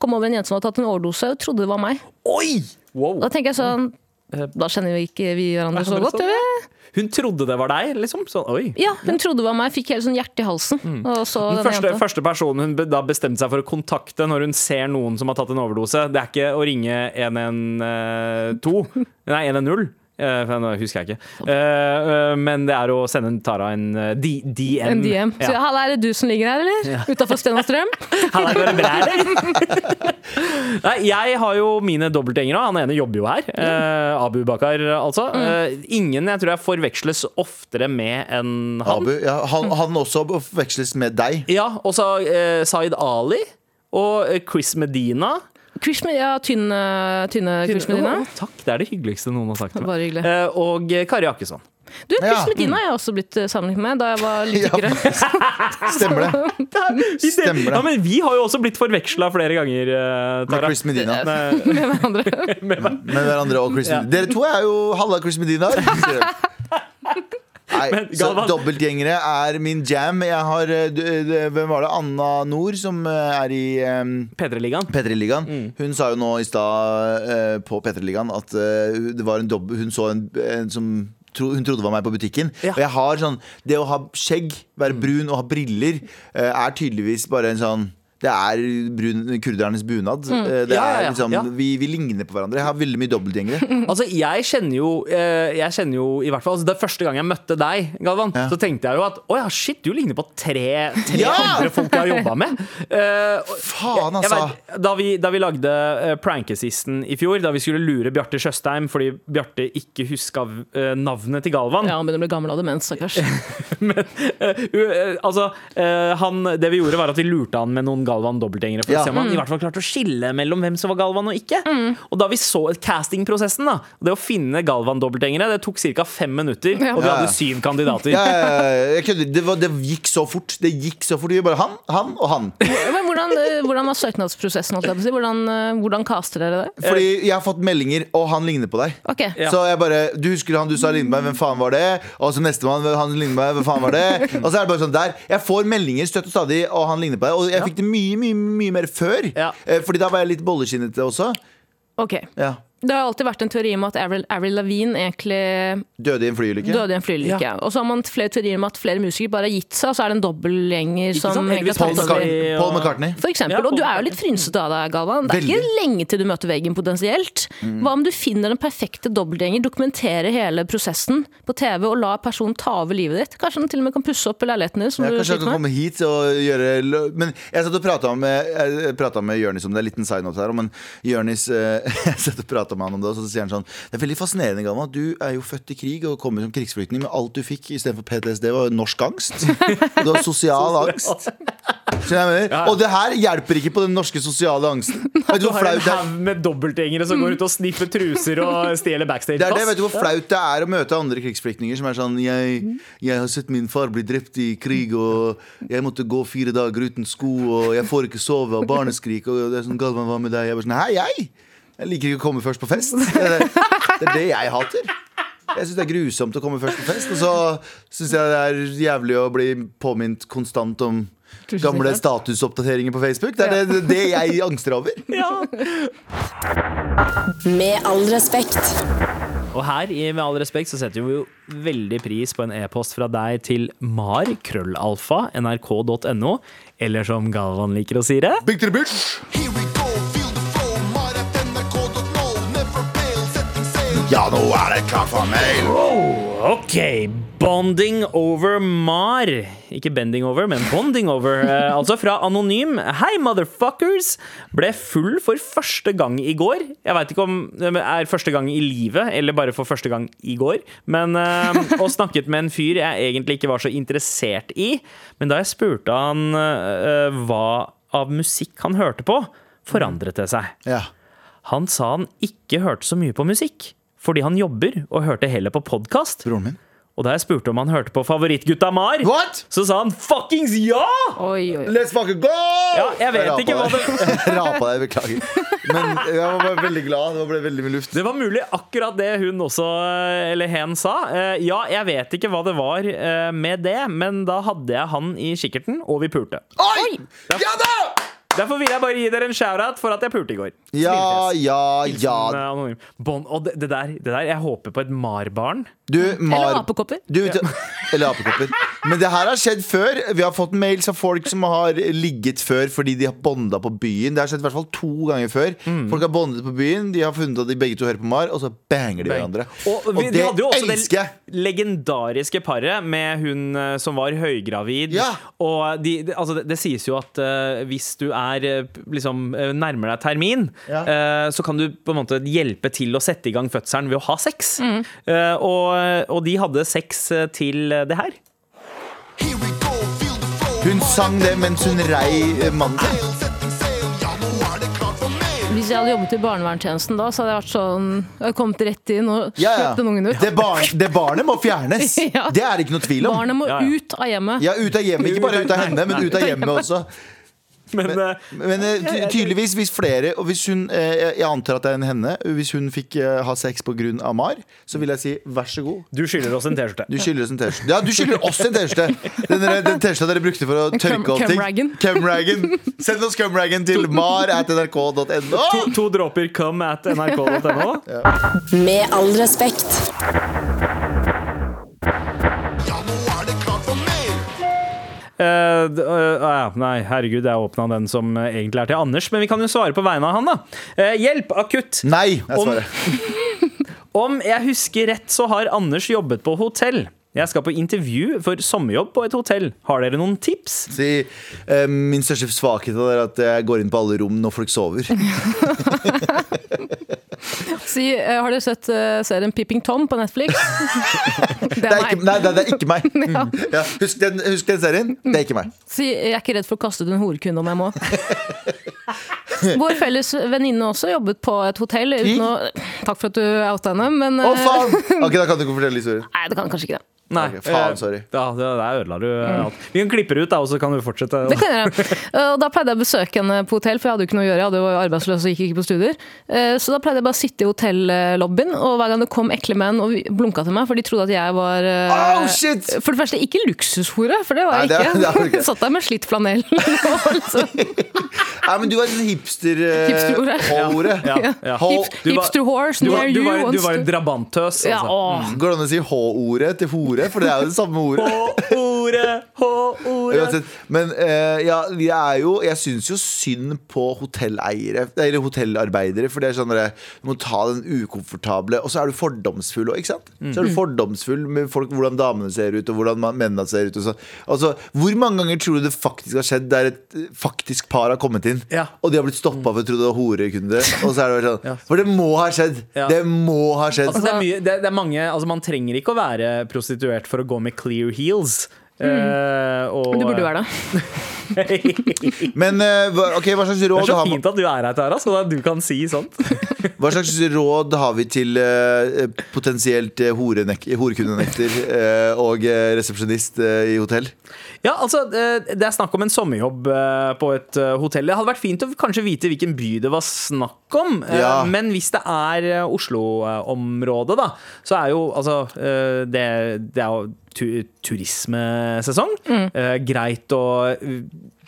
Kom over en jente som hadde tatt en overdose og trodde det var meg. Oi! Wow. Da tenker jeg sånn Da kjenner vi ikke vi hverandre så godt, Sånn? Hun trodde det var deg, liksom? Sånn, oi. Ja, hun trodde det var meg. Fikk helt sånn hjerte i halsen. Og så Den første, første personen hun da bestemte seg for å kontakte når hun ser noen som har tatt en overdose, det er ikke å ringe 112, nei 110. eh, for Nå husker jeg ikke. Eh, eh, men det er å sende Tara en D- DM. En DM. Så Ja. halla, er det du som ligger her, eller? Utafor Sten og Strøm? [laughs] Halla, går det bra, eller? [laughs] Nei, jeg har jo mine dobbeltgjengere. Han ene jobber jo her. Eh, Abu Bakar, altså. Mm. Ingen jeg tror jeg forveksles oftere med enn han. Abu, ja, han, han også forveksles med deg. Ja, og så eh, Zaid Ali og Chris Medina. Chris ja, tynne, tynne Medina. Å, takk, det er det hyggeligste noen har sagt til meg. Bare hyggelig. Eh, og eh, Kari Akesson. Du, Chris Ja. Medina har jeg også blitt eh, sammenlignet med da jeg var litt Ja. [laughs] Stemmer det? [laughs] Stemmer Ja, men vi har jo også blitt forveksla flere ganger, Tara. Med. Chris Medina. [laughs] Med- med hverandre. med hverandre og Chris Ja. Medina. Dere to er jo halve Chris Medina. Nei, så Dobbeltgjengere er min jam. Jeg har eh, eh, Hvem var det? Anna Nord, som eh, er i um, P3-ligaen. P3-ligaen. Mm. Hun sa jo nå i stad uh, på P3-ligaen at uh, det var en dobbel Hun så en, en som tro, hun trodde var meg på butikken. Ja. Mm. Og jeg har sånn Det å ha skjegg, være brun og ha briller, uh, er tydeligvis bare en sånn det er brun, kurdernes bunad. Mm. Det Ja, ja, er ja, liksom, ja. Vi, vi ligner på hverandre. Jeg har veldig mye dobbeltgjengere. [laughs] Altså, jeg kjenner jo eh, Jeg kjenner jo i hvert fall altså, Det første gang jeg møtte deg, Galvan, Ja. så tenkte jeg jo at å ja, shit, du ligner på tre, tre Ja! andre folk jeg har jobba med. Uh, Faen, jeg, jeg altså. vet, da, vi, da vi lagde uh, Prankesisten i fjor, da vi skulle lure Bjarte Tjøstheim fordi Bjarte ikke huska uh, navnet til Galvan Ja, han begynner å bli gammel av demens, stakkars. [laughs] Men uh, eh, altså eh, han, Det vi gjorde, var at vi lurte han med noen Galvan dobbeltgjengere. For Ja. å se om han i hvert fall klarte å skille mellom hvem som var Galvan og ikke. Mm. Og da vi så castingprosessen, da det å finne Galvan-dobbeltgjengere, det tok ca. fem minutter, Ja. og vi hadde syv kandidater. Ja, ja, ja. Det, var, det gikk så fort. Det gikk så fort. Vi bare han, han og han. Men hvordan, eh, hvordan var søknadsprosessen? Hvordan, eh, hvordan caster dere det? Fordi jeg har fått meldinger, og han ligner på deg. Okay. Ja. Så jeg bare, Du husker han du sa ligner på meg, hvem faen var det? Og så nestemann, han ligner på meg, hvem faen var det? [laughs] Og så er det bare sånn der Jeg får meldinger støtt og stadig, og han ligner på deg. Og jeg fikk det mye, mye, mye mye mer før. Ja. Eh, Fordi da var jeg litt bolleskinnete også. ok. Ja. Det har alltid vært en teori om at Avril, Avril Lavigne egentlig Døde i en flyulykke. døde i en flyulykke. Og så har man flere teorier om at flere musikere bare har gitt seg, og så er det en dobbeltgjenger som sånn, Elvis Paul. McCartney. Paul McCartney. For eksempel, Ja, og du er jo litt frynsete av deg, Galvan. Det er Veldig. ikke lenge til du møter veggen potensielt. Mm. Hva om du finner den perfekte dobbeltgjenger, dokumenterer hele prosessen på TV og lar personen ta over livet ditt? Kanskje den til og med kan pusse opp leiligheten din, som Ja, du kanskje han kan komme hit og gjøre Men jeg satt og prata med, med Jørnis om det. En liten side note her. Men Jørnis eh, [laughs] Jeg satt og pratet med han om det, og så sier han sånn Det er veldig fascinerende, Galvan. Du er jo født i krig og kommer som krigsflyktning, men alt du fikk istedenfor PTSD, var norsk angst. Du har sosial angst. Og det her hjelper ikke på den norske sosiale angsten. [laughs] Vet du Du har en haug med dobbeltgjengere som går ut og sniffer truser og [laughs] stjeler Det er det, vet du hvor flaut det er å møte andre krigsflyktninger som er sånn jeg, jeg har sett min far bli drept i krig, og jeg måtte gå fire dager uten sko, og jeg får ikke sove, og barneskrik, og det er sånn Galvan, hva med deg? Jeg bare sånn Hei, jeg! Jeg liker ikke å komme først på fest. Det er det, det, er det jeg hater. Jeg syns det er grusomt å komme først på fest, og så syns jeg det er jævlig å bli påminnet konstant om gamle statusoppdateringer på Facebook. Det er det, det jeg angster over. [laughs] Med all respekt. Og her i Med all respekt så setter vi jo veldig pris på en e-post fra deg til mar, krøllalfa, nrk.no, eller som Galvan liker å si det. Big to the bitch. Ja, nå er det klart for mail. Ok, bonding over Mar. Ikke bending over, men bonding over. [laughs] Eh, altså fra Anonym. Hei, motherfuckers! Ble full for første gang i går. Jeg veit ikke om det er første gang i livet, eller bare for første gang i går. Men eh, Og snakket med en fyr jeg egentlig ikke var så interessert i. Men da jeg spurte han eh, hva av musikk han hørte på, forandret det seg. Ja. Han sa han ikke hørte så mye på musikk, fordi han jobber og hørte heller på podkast. Broren min. Og da jeg spurte om han hørte på favorittgutta Mar, What? så sa han fuckings ja! Oi, oi. Let's fucking go! Ja, jeg vet jeg ikke hva deg. Jeg [laughs] rapa deg, beklager. Men jeg var bare veldig glad. Det ble veldig mye luft. Det var mulig akkurat det hun også, eller hen, sa. Eh, Ja, jeg vet ikke hva det var eh, med det, men da hadde jeg han i kikkerten, og vi pulte. Oi! Ja da! Derfor vil jeg bare gi dere en shout-out for at jeg pulte i går. Ja, ja, ja. eh, anonym. Bon, og det, det, der, det der, jeg håper på et Mar-barn. Du, Mar... Eller apekopper. [laughs] Eller apekopper. Men det her har skjedd før. Vi har fått mails av folk som har ligget før fordi de har bonda på byen. Det har skjedd i hvert fall to ganger før. Mm. Folk har bondet på byen, de har funnet at de begge to hører på Mar, og så banger de hverandre. Og, vi, Og de det hadde jo også elsker det legendariske paret med hun eh, som var høygravid. Ja. Og de, det- altså det, det sies jo at uh, hvis du er eh, liksom nærmer deg termin, Ja. uh, så kan du på en måte hjelpe til å sette i gang fødselen ved å ha sex. Mm. Uh, og, og de hadde sex eh, til eh, det her. Hun sang det mens hun rei eh, mannen sin. Ja. Hvis jeg hadde jobbet i barnevernstjenesten da, så hadde jeg vært sånn Jeg hadde kommet rett inn og Ja, kjøpt ja. den ungen ut. Det, barn, det barnet må fjernes. [laughs] Ja. Det er det ikke noe tvil om. Barnet må Ja, ja. ut av hjemmet. Ja, ut av hjemmet. Ikke bare ut av henne, men ut av hjemmet også. Men, [laughs] men, Men eh, ty [laughs] tydeligvis, hvis flere Og hvis hun eh, Jeg antar at det er en henne. Hvis hun fikk eh, ha sex pga. Mar, så vil jeg si vær så god. du skylder oss en T-skjorte. Du skylder oss en T-skjorte. Ja, du skylder oss en T-skjorte! Den, den T-skjorta dere brukte for å tørke opp ting. Cumraggen. Send oss cumragon til mar at nrk.no. To, to dråper come at nrk.no. Med all respekt. Eh, uh, ah, nei, herregud, jeg åpna den som eh, egentlig er til Anders, men vi kan jo svare på vegne av han, da. Uh, hjelp, akutt! Nei, er Om- [laughs] Om jeg husker rett, så har Anders jobbet på hotell. Jeg skal på intervju for sommerjobb på et hotell. Har dere noen tips? Si, uh, min største svakhet er at jeg går inn på alle rom når folk sover. [laughs] Si, eh, har dere sett eh, serien Pipping Tom på Netflix? det [laughs] Det er meg. ikke, nei, det, er ikke meg. [laughs] Ja, husk, den, husk den serien. Det er ikke meg. Si, jeg er ikke redd for å kaste ut en horekunde om jeg må. [laughs] Vår felles venninne også jobbet på et hotell. Å, takk for at du outa henne, men Å, eh, faen! Ok, Da kan du ikke fortelle historien. Nei, det kan kanskje ikke det. Nei, Okay, faen, eh, sorry. Ja, det, der ødela du alt. Mm. Vi kan klippe det ut, da, og så kan du fortsette. Det kan jeg gjøre. Eh, da pleide jeg å besøke henne på hotell, for jeg hadde jo ikke noe å gjøre. Jeg var jo var arbeidsløs og gikk ikke på studier. Eh, Så da pleide jeg bare å sitte i hotellobbyen, og hver gang det kom ekle menn og blunka til meg, for de trodde at jeg var eh, Oh, shit! For det første, ikke luksushore, for det var jeg Nei, det er- ikke. det er ikke. [laughs] Satt der med slitt flanell. Liksom, Nei, men du var en hipster... eh, Hipsterhore. Hore. Ja, ja. Ja. Hip, hipster horse var, near du you. var, du var en drabantøs. ja, altså. Går det an å si H-ordet til hore? For det er jo det samme ordet. H-ordet, H-ordet. Men uh, ja, vi er jo Jeg syns jo synd på hotelleiere Eller hotellarbeidere. For det er sånn at du må ta den ukomfortable Og så er du fordomsfull òg, ikke sant? Så Mm. er du fordomsfull med folk, hvordan damene ser ut, og hvordan mennene ser ut. Så. Altså, hvor mange ganger tror du det faktisk har skjedd der et eh, faktisk par har kommet inn, Ja. og de har blitt stoppa for å tro det var horekunde? Og så er det bare sånn Ja. For det må ha skjedd! Det må ha skjedd. Altså, det, er mye, det, det er mange, altså, man trenger ikke å være prostituert for å gå med clear heels. Eh, og, Du burde være det. [laughs] [laughs] Men ok, hva, ok, hva slags Det er så fint at du er her, Tara, så du kan si sånt. [laughs] Hva slags råd har vi til eh, potensielt eh, horekundenekter eh, og eh, resepsjonist eh, i hotell? Ja, altså, eh, Det er snakk om en sommerjobb eh, på et eh, hotell. Det hadde vært fint å kanskje vite hvilken by det var snakk om. eh, Ja. Men hvis det er eh, Oslo-området, da, så er jo altså eh, Det, det er jo turismesesong. Mm. Greit å eh,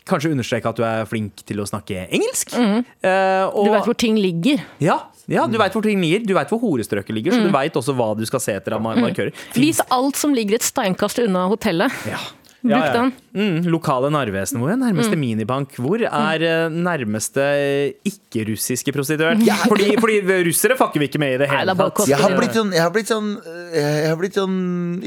kanskje understreke at du er flink til å snakke engelsk. Eh, og, Du vet hvor ting ligger. Ja, ja, du veit hvor ting ligger. Du veit hvor horestrøket ligger, så du veit også hva du skal se etter av markører. markører. Vis alt som ligger et steinkast unna hotellet. Ja. Bruk Ja, ja. den. Mm, lokale Narvesen. Hvor er nærmeste minibank? Hvor er eh, nærmeste eh, ikke-russiske prostituert? [laughs] Fordi, fordi russere fucker vi ikke med i det hele tatt. Jeg har blitt sånn, jeg har blitt sånn, jeg har blitt sånn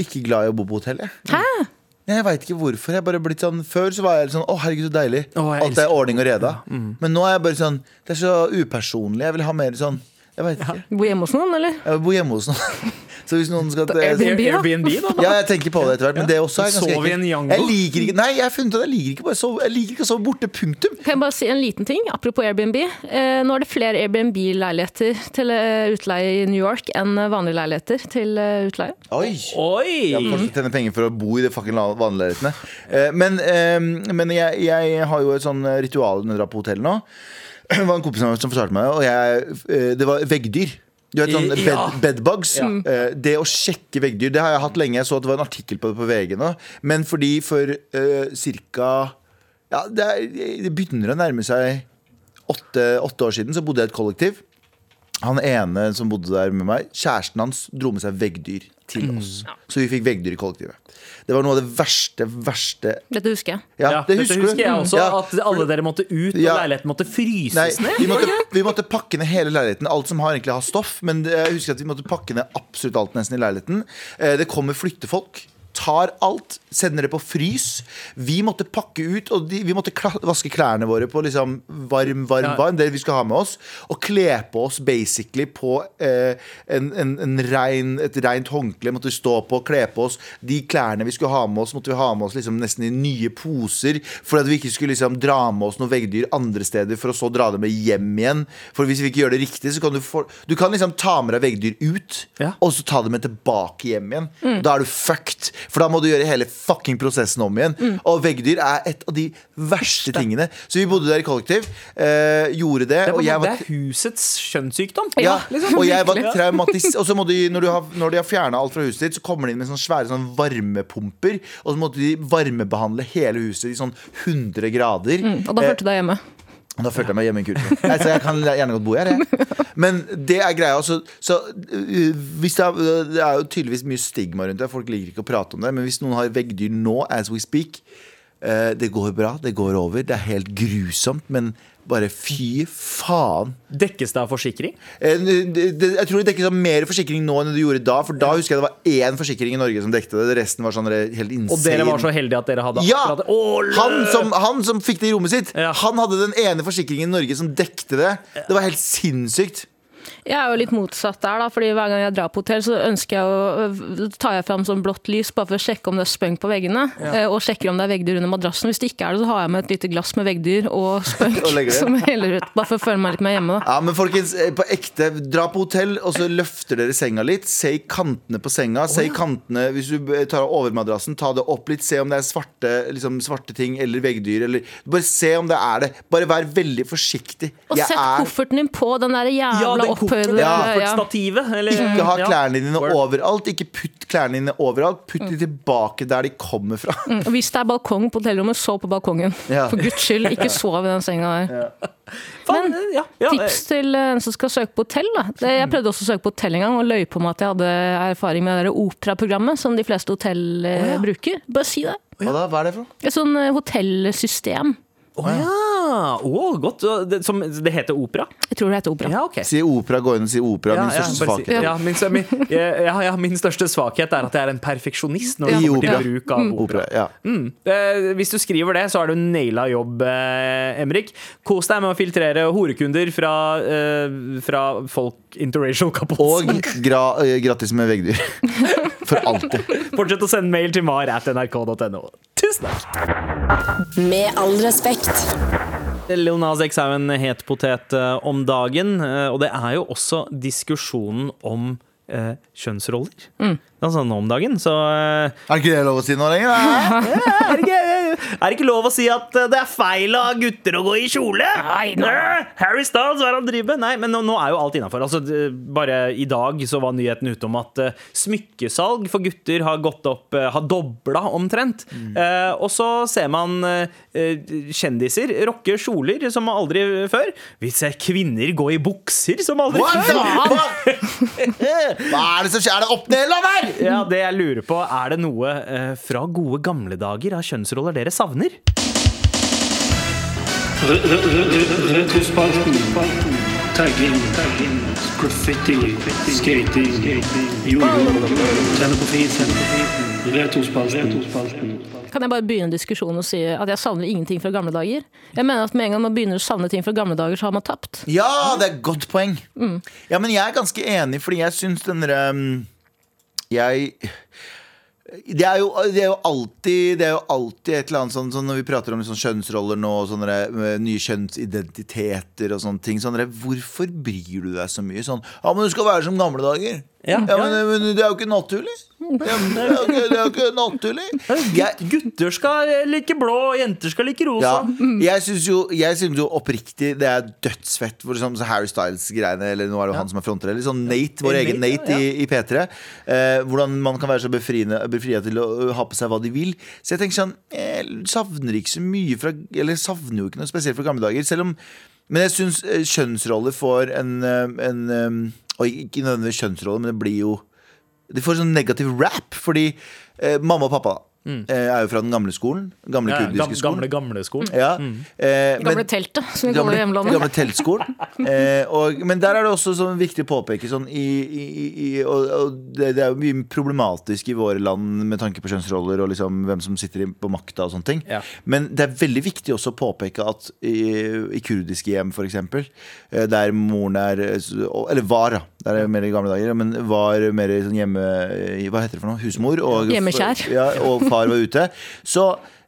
ikke glad i å bo på hotell. Jeg, Hæ? Jeg veit ikke hvorfor. Jeg bare blitt sånn Før så var jeg sånn Å, herregud, så deilig. Å, jeg Alt er elsker- Mm. ordning og reda. Men nå er jeg bare sånn Det er så upersonlig. Jeg vil ha mer sånn Jeg veit ikke. Bo hjemme hos noen, eller? Jeg vil bo hjemme hos noen. [laughs] Så hvis noen skal Airbnb, da? Airbnb, da? Ja, jeg tenker på det etter hvert, men det også er Så ganske Sov i en jango. Jeg liker ikke Nei, jeg har funnet ut at jeg liker ikke bare sove Jeg liker ikke å sove borte. Punktum. Kan jeg bare si en liten ting, apropos Airbnb. Eh, nå er det flere Airbnb-leiligheter til eh, utleie i New York enn eh, vanlige leiligheter til utleie. Oi. Oi! Jeg har fortsatt tjene penger for å bo i de fucking vanlige leilighetene. Eh, Men, eh, men jeg, jeg har jo et sånn ritual når jeg drar på hotell nå. [clears throat] Det var en kompis som fortalte meg og jeg, Det var veggdyr. Du vet sånn bed, Ja. bedbugs. Eh, Det å sjekke veggdyr, det har jeg hatt lenge. Jeg så at det var en artikkel på det på VG nå. Men fordi for uh, ca. Ja, det, er, det begynner å nærme seg åtte, åtte år siden, så bodde jeg i et kollektiv. Han ene som bodde der med meg, kjæresten hans dro med seg veggdyr til Mm. oss. Så vi fikk veggdyr i kollektivet. Det var noe av det verste, verste Dette husker jeg. Ja, Ja, det dette husker, husker jeg også. Ja. At alle dere måtte ut, og Ja. leiligheten måtte fryses Nei, ned. vi måtte, vi måtte pakke ned hele leiligheten. Alt som har egentlig har stoff. Men jeg husker at vi måtte pakke ned absolutt alt nesten i leiligheten. Eh, Det kommer flyttefolk. Tar alt, sender det på frys. Vi måtte pakke ut, og de, vi måtte vaske klærne våre på liksom varm, varm, Ja. varm. Det vi skal ha med oss. Og kle på oss basically på eh, en, en, en rein, et rent håndkle. Måtte vi stå på, kle på oss. De klærne vi skulle ha med oss, måtte vi ha med oss liksom nesten i nye poser. For at vi ikke skulle liksom dra med oss noen veggdyr andre steder for å så dra dem med hjem igjen. For hvis vi ikke gjør det riktig, så kan du få Du kan liksom ta med deg veggdyr ut, Ja. og så ta dem med tilbake hjem igjen. Da er du fucked. For da må du gjøre hele fucking prosessen om igjen. Og veggdyr er et av de verste tingene. Så vi bodde der i kollektiv, eh, gjorde det, Det, og var, jeg det var er husets kjønnssykdom. ja, liksom, og jeg var traumatisert. Og så må de, [laughs] når, du har, når de har fjerna alt fra huset ditt, så kommer de inn med sånne svære sånne varmepumper. Og så måtte de varmebehandle hele huset i sånn 100 grader. Mm, Og da Eh, følte du deg hjemme. Da følte jeg meg hjemme i kursen. Nei, så jeg kan gjerne godt bo her, jeg. Men det er greia. Så, så uh, hvis det, er, det er jo tydeligvis mye stigma rundt det. Folk liker ikke å prate om det. Men hvis noen har veggdyr nå, as we speak eh, Det går bra, det går over. Det er helt grusomt. Men bare fy faen. Dekkes det av forsikring? Eh, Jeg tror det dekkes av mer forsikring nå enn det gjorde da. For da husker jeg det var én forsikring i Norge som dekte det. Resten var sånn helt insane. Og dere var så heldige at dere hadde ja! Han som, han som fikk det i rommet sitt, Ja. han hadde den ene forsikringen i Norge som dekte det. Det var helt sinnssykt. Jeg er jo litt motsatt der, da, fordi hver gang jeg drar på hotell, så ønsker jeg å, tar jeg fram sånn blått lys bare for å sjekke om det er spønk på veggene. Ja. Og sjekker om det er veggdyr under madrassen. Hvis det ikke er det, så har jeg med et lite glass med veggdyr og [laughs] spønk Og som heller ut, bare for å føle meg litt mer hjemme. Da. Ja, men folkens, eh, på ekte, dra på hotell, og så løfter dere senga litt. Se i kantene på senga. Se i kantene, Hvis du eh, tar over madrassen, ta det opp litt. Se om det er svarte, liksom, svarte ting eller veggdyr. Eller, bare se om det er det. Bare vær veldig forsiktig. Og sett er kofferten din på den der Ja, jævla koffert- opphøyde Ja. ja. koffertstativet. Eller, Ikke ha klærne dine overalt. Ikke putt klærne dine overalt. Putt de tilbake der de kommer fra. Mm. Hvis det er balkong på hotellrommet, sov på balkongen. Ja. For guds skyld, ikke sov i den senga der. Men ja, ja, Tips til en som skal søke på hotell. Da. Det, jeg prøvde også å søke på hotell en gang og løy på meg at jeg hadde erfaring med det operaprogrammet som de fleste hotell eh, bruker. Bare si det. Hva da? Hva er det for noe? Et sånn eh, hotellsystem. Å ja! Oh, godt. Det, som, det heter opera? Jeg tror det heter opera. Ja, okay. Si opera, gå inn og si opera. Ja, min ja, største si- svakhet. ja, min, min, ja, ja, min største svakhet er at jeg er en perfeksjonist når det kommer opera. til bruk av opera. Opera, ja. Mm. Eh, hvis du skriver det, så har du naila jobb, eh, Emrik. Kos deg med å filtrere horekunder fra, eh, fra folk interracial couples. Og gra eh, gratis med veggdyr. [laughs] For alltid. Fortsett å sende mail til mar at nrk.no. Tusen takk. Med all respekt. Lil Nas X er jo en het potet eh, om dagen, eh, og det er jo også diskusjonen om eh, kjønnsroller. Det er sånn om dagen, så eh, Er ikke det lov å si nå lenger? Hæ? [laughs] er, det ikke, er det ikke lov å si at eh, det er feil av gutter å gå i kjole? Nei, Harry Styles, hva er det han driver med? Nei, men nå, nå er jo alt innafor. Altså, bare i dag så var nyheten ute om at eh, smykkesalg for gutter har gått opp, eh, har dobla omtrent. Eh, og så ser man kjendiser rocke kjoler som aldri før. Vi ser kvinner gå i bukser som aldri What før. [laughs] Hva er det som skjer? Er det opp ned eller der? Ja, det jeg lurer på, er det noe fra gode gamle dager av kjønnsroller dere savner? Kan jeg bare begynne diskusjonen og si at jeg savner ingenting fra gamle dager? Jeg mener at med en gang man begynner å savne ting fra gamle dager, så har man tapt. Ja, det er et godt poeng. Ja, men jeg er ganske enig, fordi jeg syns den derre Jeg det er, jo, det er jo alltid Det er jo alltid et eller annet sånn, sånn Når vi prater om liksom kjønnsroller nå, og sånne eh, nye kjønnsidentiteter og sånne ting sånne, Hvorfor bryr du deg så mye? Sånn Ja, men du skal være som gamle dager. Ja. men, men det er jo ikke naturlig. Ja, men det, er jo ikke, det er jo ikke naturlig. Jeg, Gutter skal like blå, jenter skal like rosa. ja, jeg syns jo, jeg synes jo oppriktig det er dødsfett. For sånn, så Harry Styles-greiene, eller nå er det jo han som er fronter, eller sånn Nate, vår egen Nate, Nate i, i P3. Eh, hvordan man kan være så befriende, befriet til å ha på seg hva de vil. Så jeg tenker sånn Jeg savner ikke så mye fra Eller savner jo ikke noe spesielt fra gamle dager. Selv om Men jeg syns eh, kjønnsroller får en, eh, en eh, Og ikke nødvendigvis kjønnsroller, men det blir jo De får sånn negativ rap, fordi eh, mamma og pappa eh, er jo fra den gamle skolen. Gamle Mm. Ja, kurdiske gamle, skolen. gamle, gamle skolen. Ja, eh, men- Gamle teltet, som vi kaller det i hjemlandet. gamle teltskolen. [laughs] Eh, og, men der er det også sånn viktig å påpeke sånn i, i, i, og, og det, det er jo mye problematisk i våre land med tanke på kjønnsroller og liksom hvem som sitter på makta og sånne ting. Ja. Men det er veldig viktig også å påpeke at i, i kurdiske hjem, eksempel, eh, der moren er eh, Eller var, da. Det er mer i gamle dager, men var mer sånn hjemme... Hva heter det for noe? Husmor. Og, Hjemmekjær. Ja, og far var ute. Så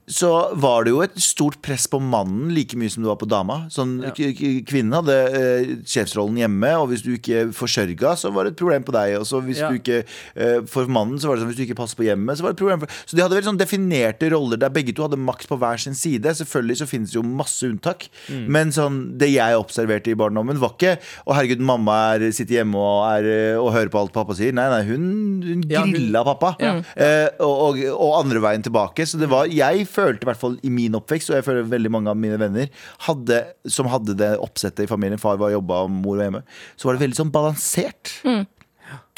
så var det jo et stort press på mannen like mye som det var på dama. Sånn, k- Kvinnen hadde eh, sjefsrollen hjemme, og hvis du ikke forsørga, så var det et problem på deg. Og så hvis Ja. du ikke eh, For mannen så var det sånn hvis du ikke passer på hjemmet, så var det et problem. For, så de hadde veldig sånn definerte roller der begge to hadde makt på hver sin side. Selvfølgelig så finnes det jo masse unntak, Mm. men sånn, det jeg observerte i barndommen, var ikke Å, herregud, mamma er, sitter hjemme og, er, eh, og hører på alt pappa sier. Nei, nei, hun, hun Ja, hun- grilla pappa. Eh, og, og, og andre veien tilbake. Så det var, jeg følte i hvert fall i min oppvekst, og jeg føler veldig mange av mine venner hadde, som hadde det oppsettet i familien, far var jobba mor var hjemme, så var det veldig sånn balansert.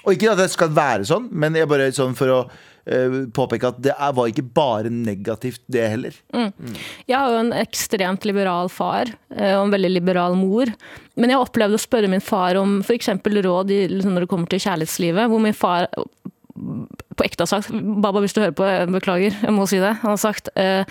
Og ikke at det skal være sånn, men jeg bare sånn for å eh, påpeke at det var ikke bare negativt, det heller. Jeg har jo en ekstremt liberal far eh, og en veldig liberal mor. Men jeg opplevde å spørre min far om f.eks. råd i, liksom når det kommer til kjærlighetslivet. Hvor min far på ekte har sagt Baba, hvis du hører på, beklager, jeg må si det. Han har sagt eh,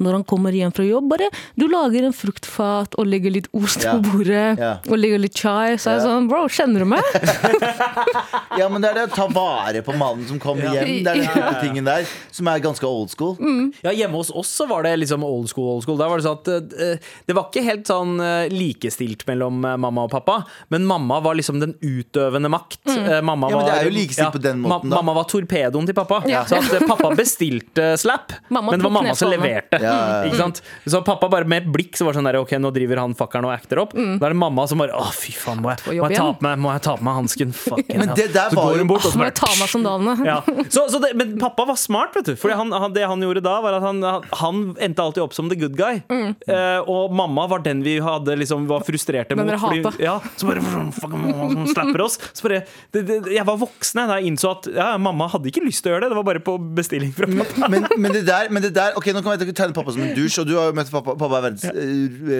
når han kommer hjem fra jobb, bare du lager en fruktfat og legger litt ost Ja. på bordet. Ja. Og legger litt chai. Så er jeg Ja. sånn, bro, kjenner du meg? [laughs] Ja, men det er det å ta vare på mannen som kommer hjem. Det er den tingen der som er ganske old school. Ja, Hjemme hos oss så var det liksom old school. old school Der var Det sånn at uh, Det var ikke helt sånn uh, likestilt mellom uh, mamma og pappa, men mamma var liksom den utøvende makt. Eh, Mamma Ja, men det er jo likestilt på den måten, da. Mamma var torpedoen til pappa. Ja. Så at pappa bestilte slap, Mamma men det var mamma som leverte leverte. Ja, ja, ja. Sant? Så pappa bare med et blikk så var sånn der Ok, nå driver han fuckeren og acter opp. Da er det mamma som bare Å, fy faen, må jeg, må jeg, ta, på meg, må jeg ta på meg hansken? Fucking [laughs] Men det der så var går hun bort og så bare ta meg sandalene? ja. så, så det, men pappa var smart, vet du. For det han gjorde da, var at han, han- endte alltid opp som the good guy. Eh, og mamma var den vi hadde liksom var frustrerte Den mot. fordi- ja, så bare fuck, slapper oss. Så bare, det, det, jeg var voksen da jeg innså at ja, mamma hadde ikke lyst til å gjøre det. Det var bare på bestilling fra pappa. Men, men det der, men det der Ok, nå kan jeg tegne pappa som en dusj, og du har jo møtt pappa. Pappa er verdens ja.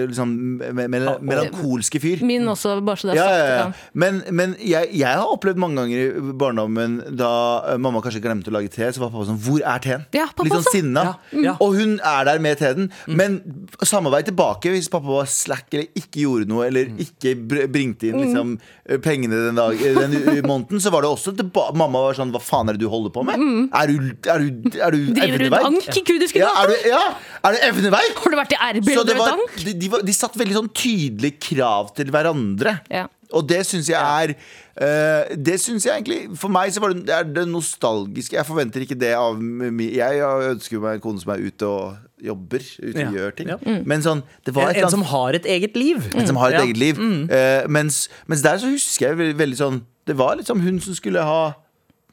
liksom, me me melankolske fyr. Min også, bare så det er Ja, sagt. ja, ja. Men, men jeg, jeg har opplevd mange ganger i barndommen da eh, mamma kanskje glemte å lage te, så var pappa sånn Hvor er teen? Ja, pappa Litt sånn sinna. Ja, ja. Og hun er der med teen. Men samme vei tilbake hvis pappa var slack eller ikke gjorde noe, eller ikke bringte inn liksom, pengene den, dag, den måneden, så var det også tilbake. Mamma var sånn Hva faen er det du holder på med? Er du, er du, er du Driver du med dank i kudiske Ja, er du, ja, er det evneveik? Har du vært i Erbil var, dank? de, de, var, de satt veldig sånn tydelige krav til hverandre. Ja. Og det syns jeg er uh, Det synes jeg egentlig For meg så var det, det er det nostalgiske. Jeg forventer ikke det av Jeg ønsker meg en kone som er ute og jobber. Ute Ja. og gjør ting. Ja. Men sånn det var et En eller som har et eget liv. en som har et Ja. eget liv. Eh, mens, mens der så husker jeg veldig, veldig sånn Det var liksom hun som skulle ha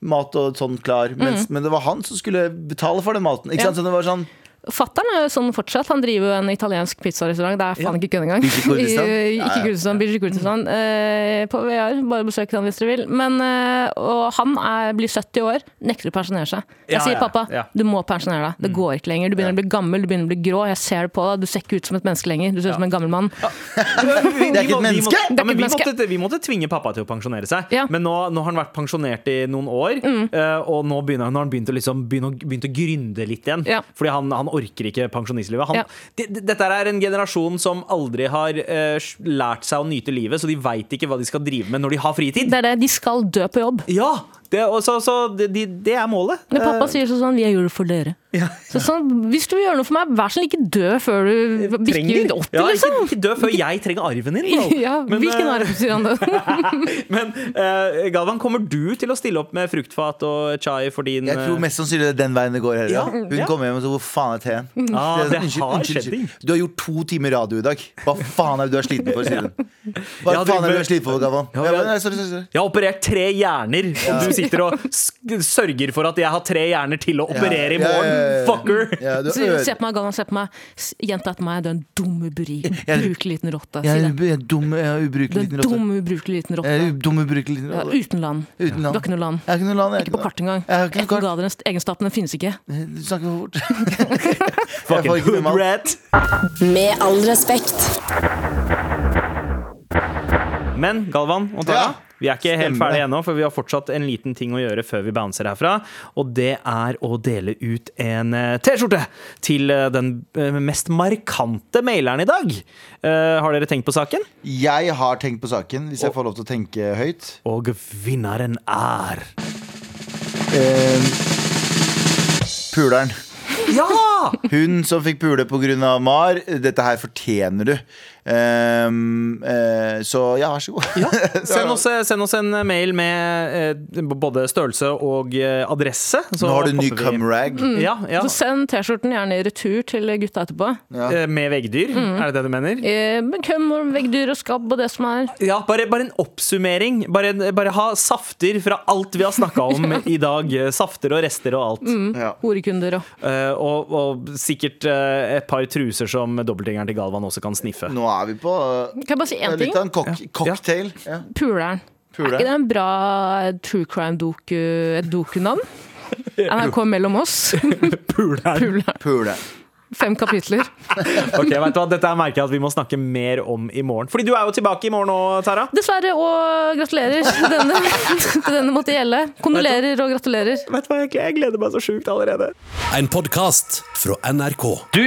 mat og sånn klar, mens, men det var han som skulle betale for den maten. Ikke Ja. sant? Så det var sånn Fattern er jo sånn fortsatt. Han driver jo en italiensk pizzarestaurant. Det er faen ikke kødd engang. Ikke. Kurdistan, [laughs] Birgi Kurdistan. Eh, på VR. Bare besøk han hvis dere vil. Men, eh, og han er, blir 70 år, nekter å pensjonere seg. Jeg Ja, sier ja, pappa, du må pensjonere deg. Det går ikke lenger. Du begynner å bli gammel, du begynner å bli grå. Jeg ser det på deg. Du ser ikke ut som et menneske lenger. Du ser ut som en gammel mann. [laughs] Vi- Det er ikke et menneske! vi vi, måtte, vi måtte tvinge pappa til å pensjonere seg. Men nå, nå har han vært pensjonert i noen år, Mm. eh, og nå begynner nå har han begynt å, liksom, begynne å, begynt å gründe litt igjen. Fordi han, han orker ikke pensjonistlivet. Han, Ja. det- det- dette er en generasjon som aldri har uh, lært seg å nyte livet, så de veit ikke hva de skal drive med når de har fritid. Det er det. De skal dø på jobb. Ja, det, så, så det, de, det er målet. Men pappa sier sånn Vi gjør det for dere'. Ja. Så sånn, Hvis du vil gjøre noe for meg, vær sånn ikke dø før du bikker 80, ja, liksom. ikke, ikke dø før jeg trenger arven din. [laughs] Ja, Men, Hvilken eh, arv, sier han da? [laughs] Men uh, Galvan, kommer du til å stille opp med fruktfat og chai for din Jeg tror eh, mest sannsynlig det er den veien det går. heller ja. Hun ja. kommer hjem og så hvor faen er teen? Ah, Det er det sånn, unnskyld, unnskyld, ting. Du har gjort to timer radio i dag. Hva faen er det du er sliten for? sier hun. Hva Ja, faen er det du er sliten for, Galvan? Jeg har operert tre hjerner, og du sitter og sørger for at jeg har tre hjerner til å operere i Ja, ja, morgen. ja, ja. Fucker! Ja, du Se, på meg, Galvan, se på meg. Jenta etter meg, du er en dum, ubrukelig liten rotte. Jeg Si er det. jeg er dum, jeg er ubrukelig liten rotte. dum, ubrukelig liten rotte. er land. uten land. Uten Du har ikke noe land. Jeg har ikke noe land. jeg Ikke på kart engang. Kart. Egenskapene finnes ikke. Du snakker for fort. [laughs] Fucking med hood rat. Med all respekt. Men Galvan og Tara, Ja. Vi er ikke helt Stemmer ferdige det. ennå, for vi har fortsatt en liten ting å gjøre før vi bouncer herfra. Og det er å dele ut en eh, T-skjorte til eh, den eh, mest markante maileren i dag. Uh, har dere tenkt på saken? Jeg har tenkt på saken, hvis jeg får lov til å tenke høyt. Og vinneren er uh, Puleren. Ja! Hun som fikk pule pga. Mar. Dette her fortjener du. Ehm, uh, så ja, vær så god. [laughs] Send oss, send oss en mail med eh, både størrelse og eh, adresse. så Nå har du ny popper Mm. Ja, ja. Så send T-skjorten gjerne i retur til gutta etterpå. Eh, Med veggdyr, Mm. er det det du mener? Eh, Med køm og veggdyr og skabb og det som er. Ja, bare, bare en oppsummering. Bare, bare ha safter fra alt vi har snakka om [laughs] i dag. Safter og rester og alt. Ja. Horekunder og Eh, og, og sikkert eh, et par truser som dobbeltgjengeren til Galvan også kan sniffe. Nå er vi på uh, Kan jeg bare si én ting? litt av en cock cocktail. Ja. Puleren. Er ikke det en bra true crime-doku, et dokunavn? [laughs] NRK mellom oss. [laughs] Puleren. Puleren. Puleren. Fem kapitler. [laughs] Ok, vet du hva? Dette merker jeg at vi må snakke mer om i morgen. Fordi du er jo tilbake i morgen òg, Tara. Dessverre, og gratulerer. Denne, denne måtte gjelde. Kondolerer og gratulerer. Vet du hva, jeg gleder meg så sjukt allerede. En podkast fra NRK. Du